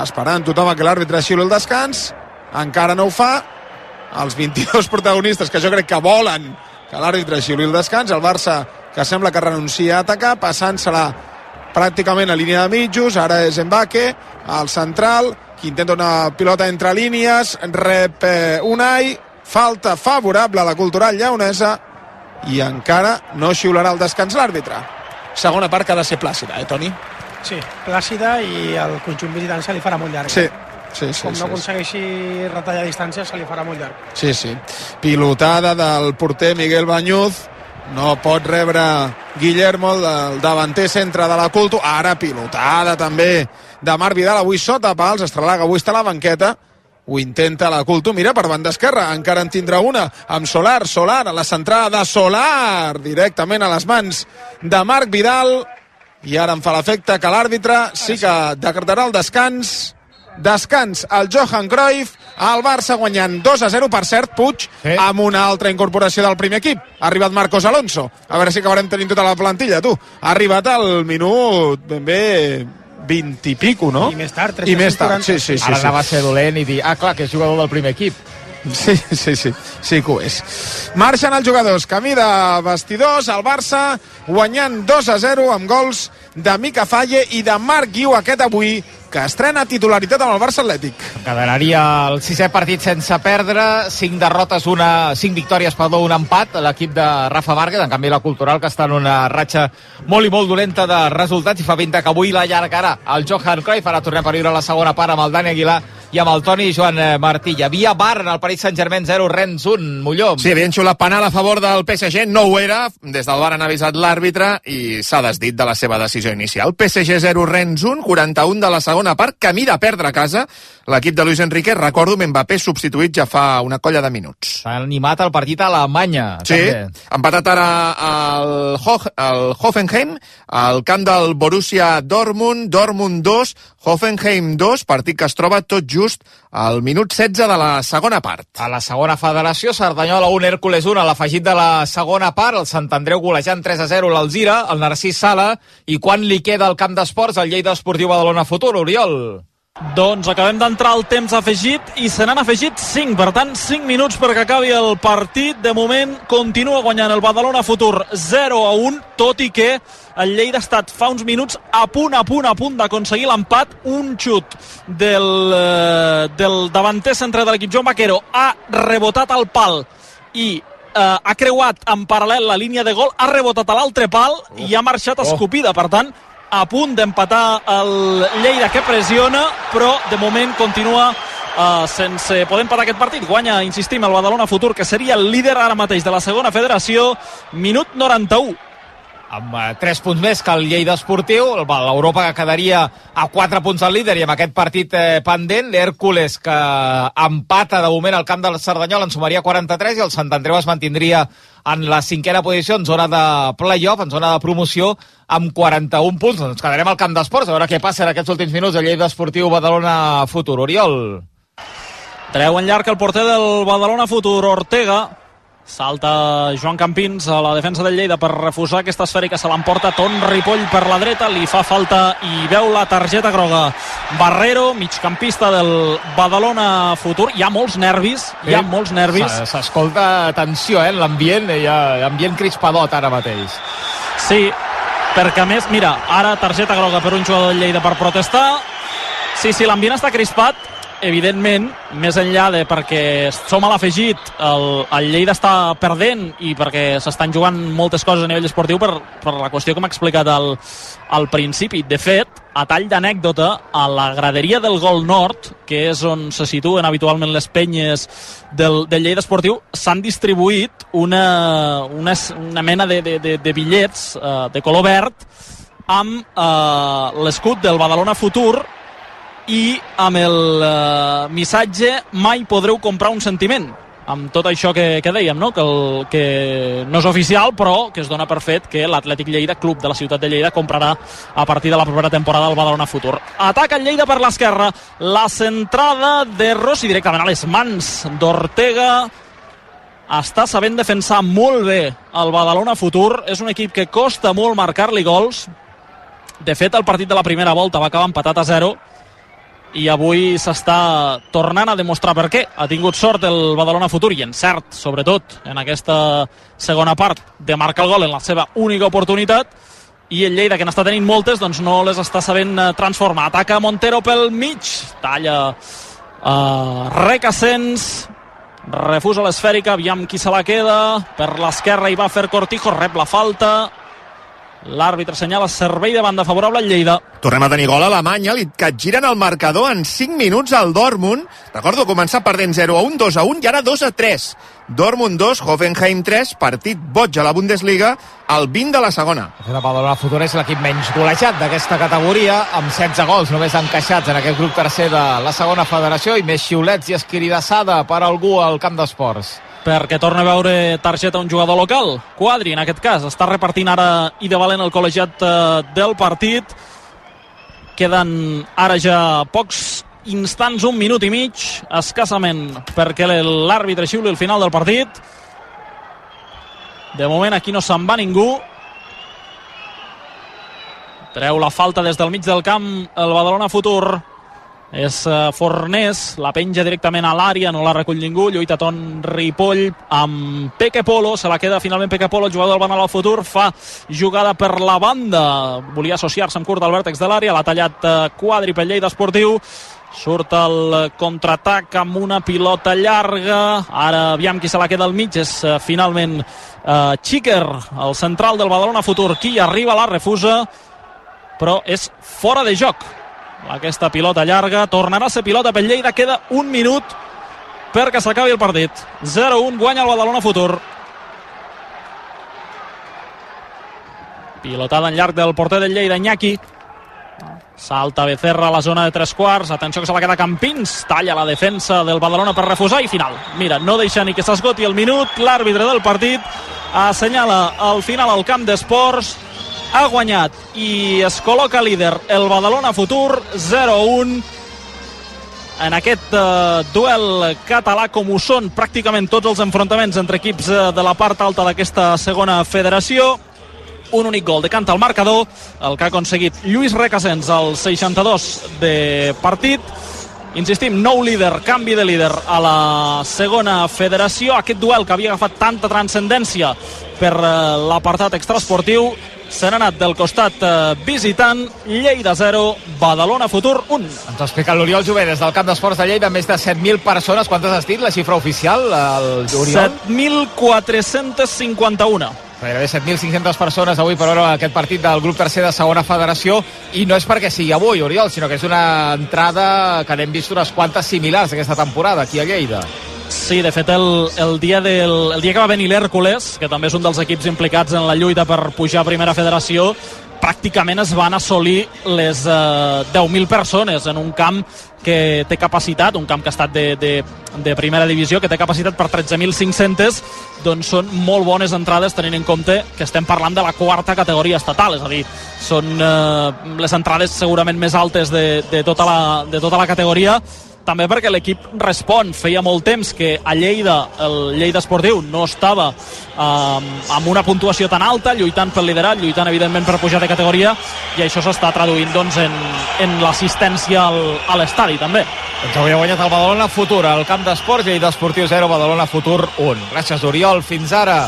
Esperant tothom que l'àrbitre xiuli el descans. Encara no ho fa. Els 22 protagonistes que jo crec que volen que l'àrbitre xiuli el descans. El Barça que sembla que renuncia a atacar passant-se-la pràcticament a línia de mitjos, ara és Mbake al central, que intenta una pilota entre línies, rep eh, Unai, falta favorable a la cultural lleonesa i encara no xiularà el descans l'àrbitre. Segona part que ha de ser plàcida, eh, Toni? Sí, plàcida i el conjunt visitant se li farà molt llarg. Sí, sí, sí. Com no sí, sí. aconsegueixi retallar distància, se li farà molt llarg. Sí, sí. Pilotada del porter Miguel Banyuz. No pot rebre Guillermo, el davanter centre de la Culto. Ara pilotada també de Marc Vidal. Avui sota pals, Estrelaga avui està a la banqueta. Ho intenta la Culto. Mira, per banda esquerra, encara en tindrà una amb Solar. Solar a la centrada de Solar. Directament a les mans de Marc Vidal. I ara em fa l'efecte que l'àrbitre sí que decretarà el descans descans al Johan Cruyff el Barça guanyant 2 a 0, per cert, Puig, sí. amb una altra incorporació del primer equip. Ha arribat Marcos Alonso. A veure si acabarem tenint tota la plantilla, tu. Ha arribat al minut ben bé 20 i pico, no? I més tard, I més tard, 40. sí, sí, sí. Ara sí. anava a ser dolent i dir, ah, clar, que és jugador del primer equip. Sí, sí, sí, sí que ho és. Marxen els jugadors, camí de vestidors, el Barça guanyant 2 a 0 amb gols de Mica Falle i de Marc Guiu aquest avui, que estrena titularitat amb el Barça Atlètic. Quedaria el sisè partit sense perdre, cinc derrotes, una, cinc victòries, perdó, un empat, l'equip de Rafa Márquez, en canvi la Cultural, que està en una ratxa molt i molt dolenta de resultats, i fa 20 que avui l'allargarà el Johan Cruyff, ara tornem a viure la segona part amb el Dani Aguilar i amb el Toni Joan eh, Martí. Hi havia bar en el Paris Saint-Germain 0, Rennes 1, Molló. Sí, havien xulat penal a favor del PSG, no ho era, des del bar han avisat l'àrbitre i s'ha desdit de la seva decisió inicial. PSG 0, Rennes 1, 41 de la segona part, camí de perdre a casa l'equip de Luis Enrique, recordo Mbappé substituït ja fa una colla de minuts. S'ha animat el partit a Alemanya. Sí, també. empatat ara el, Ho el Hoffenheim, al camp del Borussia Dortmund, Dortmund 2, Hoffenheim 2, partit que es troba tot just al minut 16 de la segona part. A la segona federació, Cerdanyola 1, Hércules 1, a l'afegit de la segona part, el Sant Andreu golejant 3 a 0 l'Alzira, el Narcís Sala, i quan li queda al camp d'esports el Lleida Esportiu Badalona Futur, Oriol? Doncs acabem d'entrar al temps afegit i se n'han afegit 5, per tant 5 minuts perquè acabi el partit. De moment continua guanyant el Badalona Futur 0 a 1, tot i que el Lleida ha estat fa uns minuts a punt, a punt, a punt d'aconseguir l'empat. Un xut del, eh, del davanter centre de l'equip Joan Vaquero ha rebotat al pal i eh, ha creuat en paral·lel la línia de gol, ha rebotat a l'altre pal i ha marxat escopida. Per tant, a punt d'empatar el Lleida que pressiona, però de moment continua uh, sense poder empatar aquest partit. Guanya, insistim, el Badalona Futur, que seria el líder ara mateix de la segona federació, minut 91 amb eh, 3 punts més que el Lleida Esportiu, l'Europa que quedaria a 4 punts al líder i amb aquest partit eh, pendent, l'Hèrcules que empata de moment al camp del Cerdanyol en sumaria 43 i el Sant Andreu es mantindria en la cinquena posició en zona de playoff, en zona de promoció amb 41 punts. Ens quedarem al camp d'esports a veure què passa en aquests últims minuts de Lleida Esportiu Badalona Futur. Oriol. Treu en llarg el porter del Badalona Futur, Ortega. Salta Joan Campins a la defensa del Lleida per refusar aquesta esfèrica. Se l'emporta Ton Ripoll per la dreta. Li fa falta i veu la targeta groga. Barrero, migcampista del Badalona Futur. Hi ha molts nervis, hi ha molts nervis. S'escolta tensió, eh, en l'ambient, hi ha ambient crispadot ara mateix. Sí, perquè a més, mira, ara targeta groga per un jugador del Lleida per protestar. Sí, sí, l'ambient està crispat, evidentment, més enllà de perquè som a l'afegit, el, el Lleida està perdent i perquè s'estan jugant moltes coses a nivell esportiu per, per la qüestió que m'ha explicat al, al principi. De fet, a tall d'anècdota, a la graderia del Gol Nord, que és on se situen habitualment les penyes del, del Lleida Esportiu, s'han distribuït una, una, una mena de, de, de, de bitllets eh, de color verd amb eh, l'escut del Badalona Futur i amb el eh, missatge mai podreu comprar un sentiment amb tot això que, que dèiem, no? Que, el, que no és oficial, però que es dona per fet que l'Atlètic Lleida, club de la ciutat de Lleida, comprarà a partir de la propera temporada el Badalona Futur. Ataca el Lleida per l'esquerra, la centrada de Rossi directament a les mans d'Ortega, està sabent defensar molt bé el Badalona Futur. És un equip que costa molt marcar-li gols. De fet, el partit de la primera volta va acabar empatat a 0 i avui s'està tornant a demostrar per què. Ha tingut sort el Badalona Futur i encert, sobretot, en aquesta segona part de marcar el gol en la seva única oportunitat. I el Lleida, que n'està tenint moltes, doncs no les està sabent eh, transformar. Ataca Montero pel mig, talla uh, Recassens, refusa l'esfèrica, aviam qui se la queda, per l'esquerra hi va fer Cortijo, rep la falta, l'àrbitre senyala servei de banda favorable al Lleida. Tornem a tenir gol a Alemanya, li capgiren el marcador en 5 minuts al Dortmund. Recordo començar perdent 0 a 1, 2 a 1 i ara 2 a 3. Dortmund 2, Hoffenheim 3, partit boig a la Bundesliga, al 20 de la segona. El Badalona Futur és l'equip menys golejat d'aquesta categoria, amb 16 gols només encaixats en aquest grup tercer de la segona federació i més xiulets i escridassada per algú al camp d'esports. Perquè torna a veure targeta un jugador local. Quadri, en aquest cas, està repartint ara i de valent el col·legiat eh, del partit. Queden ara ja pocs instants, un minut i mig, escassament, perquè l'àrbitre xiuli el final del partit. De moment aquí no se'n va ningú. Treu la falta des del mig del camp el Badalona Futur. És uh, Fornés, la penja directament a l'àrea, no la recull ningú, lluita Ton Ripoll amb Peque Polo, se la queda finalment Peque Polo, el jugador del Banal al futur, fa jugada per la banda, volia associar-se amb curt al vèrtex de l'àrea, l'ha tallat uh, Quadri pel Lleida Esportiu, surt el contraatac amb una pilota llarga, ara aviam qui se la queda al mig, és uh, finalment uh, Xiquer, el central del Badalona Futur, qui arriba, la refusa, però és fora de joc aquesta pilota llarga, tornarà a ser pilota pel Lleida, queda un minut perquè s'acabi el partit. 0-1, guanya el Badalona Futur. Pilotada en llarg del porter del Lleida, Iñaki. Salta Becerra a la zona de tres quarts. Atenció que se la queda Campins. Talla la defensa del Badalona per refusar i final. Mira, no deixa ni que s'esgoti el minut. L'àrbitre del partit assenyala al final al camp d'esports ha guanyat i es col·loca líder el Badalona Futur 0-1 en aquest eh, duel català com ho són pràcticament tots els enfrontaments entre equips eh, de la part alta d'aquesta segona federació. Un únic gol de canta al marcador el que ha aconseguit Lluís Recasens al 62 de partit Insistim, nou líder, canvi de líder a la segona federació. Aquest duel que havia agafat tanta transcendència per eh, l'apartat extraesportiu se n'ha anat del costat eh, visitant Lleida 0, Badalona Futur 1. Ens explica l'Oriol Jové des del camp d'esports de Lleida, més de 7.000 persones. Quantes has dit, la xifra oficial, el Oriol? 7.451. Gairebé 7.500 persones avui per veure aquest partit del grup tercer de segona federació i no és perquè sigui avui, Oriol, sinó que és una entrada que n'hem vist unes quantes similars aquesta temporada aquí a Lleida. Sí, de fet, el, el, dia del, el dia que va venir l'Hèrcules, que també és un dels equips implicats en la lluita per pujar a primera federació, pràcticament es van assolir les eh, 10.000 persones en un camp que té capacitat, un camp que ha estat de, de, de primera divisió, que té capacitat per 13.500, doncs són molt bones entrades tenint en compte que estem parlant de la quarta categoria estatal, és a dir, són eh, les entrades segurament més altes de, de, tota, la, de tota la categoria, també perquè l'equip respon. Feia molt temps que a Lleida, el Lleida Esportiu, no estava eh, amb una puntuació tan alta, lluitant pel liderat, lluitant evidentment per pujar de categoria, i això s'està traduint doncs, en, en l'assistència a l'estadi també. Doncs avui ha guanyat el Badalona Futur, al camp d'esports, Lleida Esportiu 0, Badalona Futur 1. Gràcies, Oriol. Fins ara.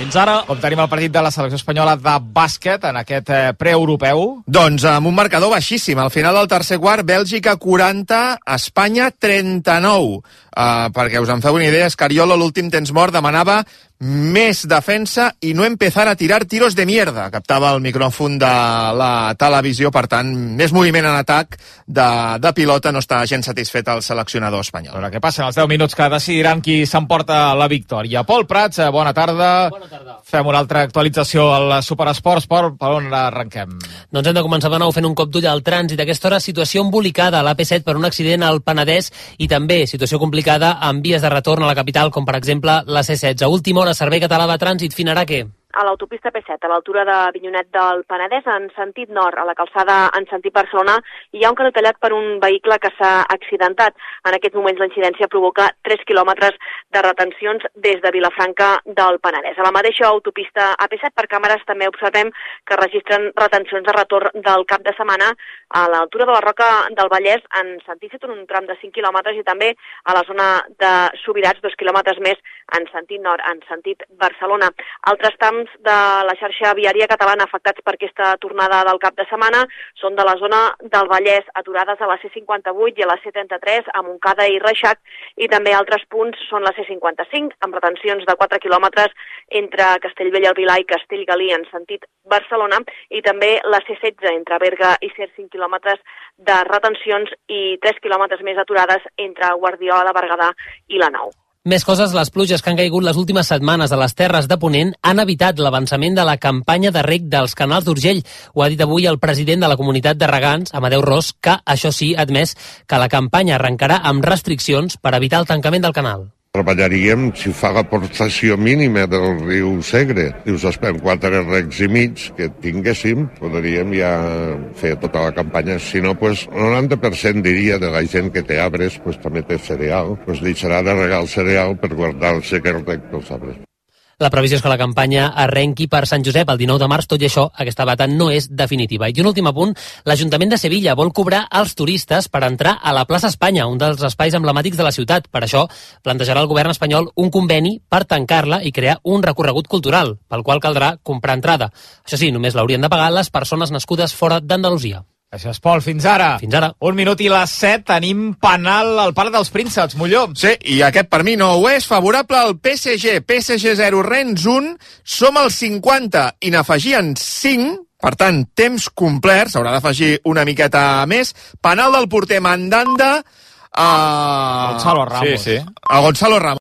Fins ara. Com tenim el partit de la selecció espanyola de bàsquet en aquest eh, preeuropeu? Doncs amb un marcador baixíssim. Al final del tercer quart, Bèlgica 40, Espanya 39. Uh, perquè us en feu una idea, Escariolo l'últim temps mort demanava més defensa i no empezar a tirar tiros de mierda. Captava el micròfon de la televisió, per tant, més moviment en atac de, de pilota, no està gens satisfet el seleccionador espanyol. A veure què passa en els 10 minuts que decidiran qui s'emporta la victòria. Pol Prats, eh, bona tarda. Bona tarda. Fem una altra actualització al Superesports. Per, per on arrenquem? Doncs hem de començar de nou fent un cop d'ull al trànsit. Aquesta hora situació embolicada a l'AP7 per un accident al Penedès i també situació complicada amb vies de retorn a la capital, com per exemple la C16. A última hora, Servei Català de Trànsit, finarà què? A l'autopista P7, a l'altura de Vinyonet del Penedès, en sentit nord, a la calçada en sentit Barcelona, hi ha un carrer tallat per un vehicle que s'ha accidentat. En aquests moments la incidència provoca 3 quilòmetres de retencions des de Vilafranca del Penedès. A la mateixa autopista AP7 per càmeres també observem que registren retencions de retorn del cap de setmana a l'altura de la Roca del Vallès en sentit sud, un tram de 5 quilòmetres i també a la zona de Subirats, 2 quilòmetres més en sentit nord, en sentit Barcelona. Altres trams de la xarxa viària catalana afectats per aquesta tornada del cap de setmana són de la zona del Vallès, aturades a la C58 i a la C33 a Montcada i Reixac, i també altres punts són la C55, amb retencions de 4 quilòmetres entre Castellvell al Vilà i Castellgalí en sentit Barcelona, i també la C16 entre Berga i Cer 5 quilòmetres de retencions i 3 quilòmetres més aturades entre Guardiola de Berguedà i la Nou. Més coses, les pluges que han caigut les últimes setmanes a les Terres de Ponent han evitat l'avançament de la campanya de rec dels canals d'Urgell. Ho ha dit avui el president de la comunitat de regants, Amadeu Ros, que, això sí, ha admès que la campanya arrencarà amb restriccions per evitar el tancament del canal. Treballaríem si fa l'aportació mínima del riu Segre. Dius, espera, quatre recs i mig que tinguéssim, podríem ja fer tota la campanya. Si no, pues, 90% diria de la gent que té arbres, pues, també té cereal. Pues deixarà de regar el cereal per guardar-se aquest rec dels arbres. La previsió és que la campanya arrenqui per Sant Josep el 19 de març, tot i això, aquesta data no és definitiva. I un últim apunt, l'Ajuntament de Sevilla vol cobrar als turistes per entrar a la plaça Espanya, un dels espais emblemàtics de la ciutat. Per això, plantejarà el govern espanyol un conveni per tancar-la i crear un recorregut cultural, pel qual caldrà comprar entrada. Això sí, només l'haurien de pagar les persones nascudes fora d'Andalusia. Gràcies, Pol. Fins ara. Fins ara. Un minut i les set. Tenim penal al Parc dels Prínceps, Molló. Sí, i aquest per mi no ho és. Favorable al PSG. PSG 0, Rennes 1. Som al 50 i n'afegien 5. Per tant, temps complet. S'haurà d'afegir una miqueta més. Penal del porter Mandanda. A... Gonzalo Ramos. Sí, sí. A Gonzalo Ramos.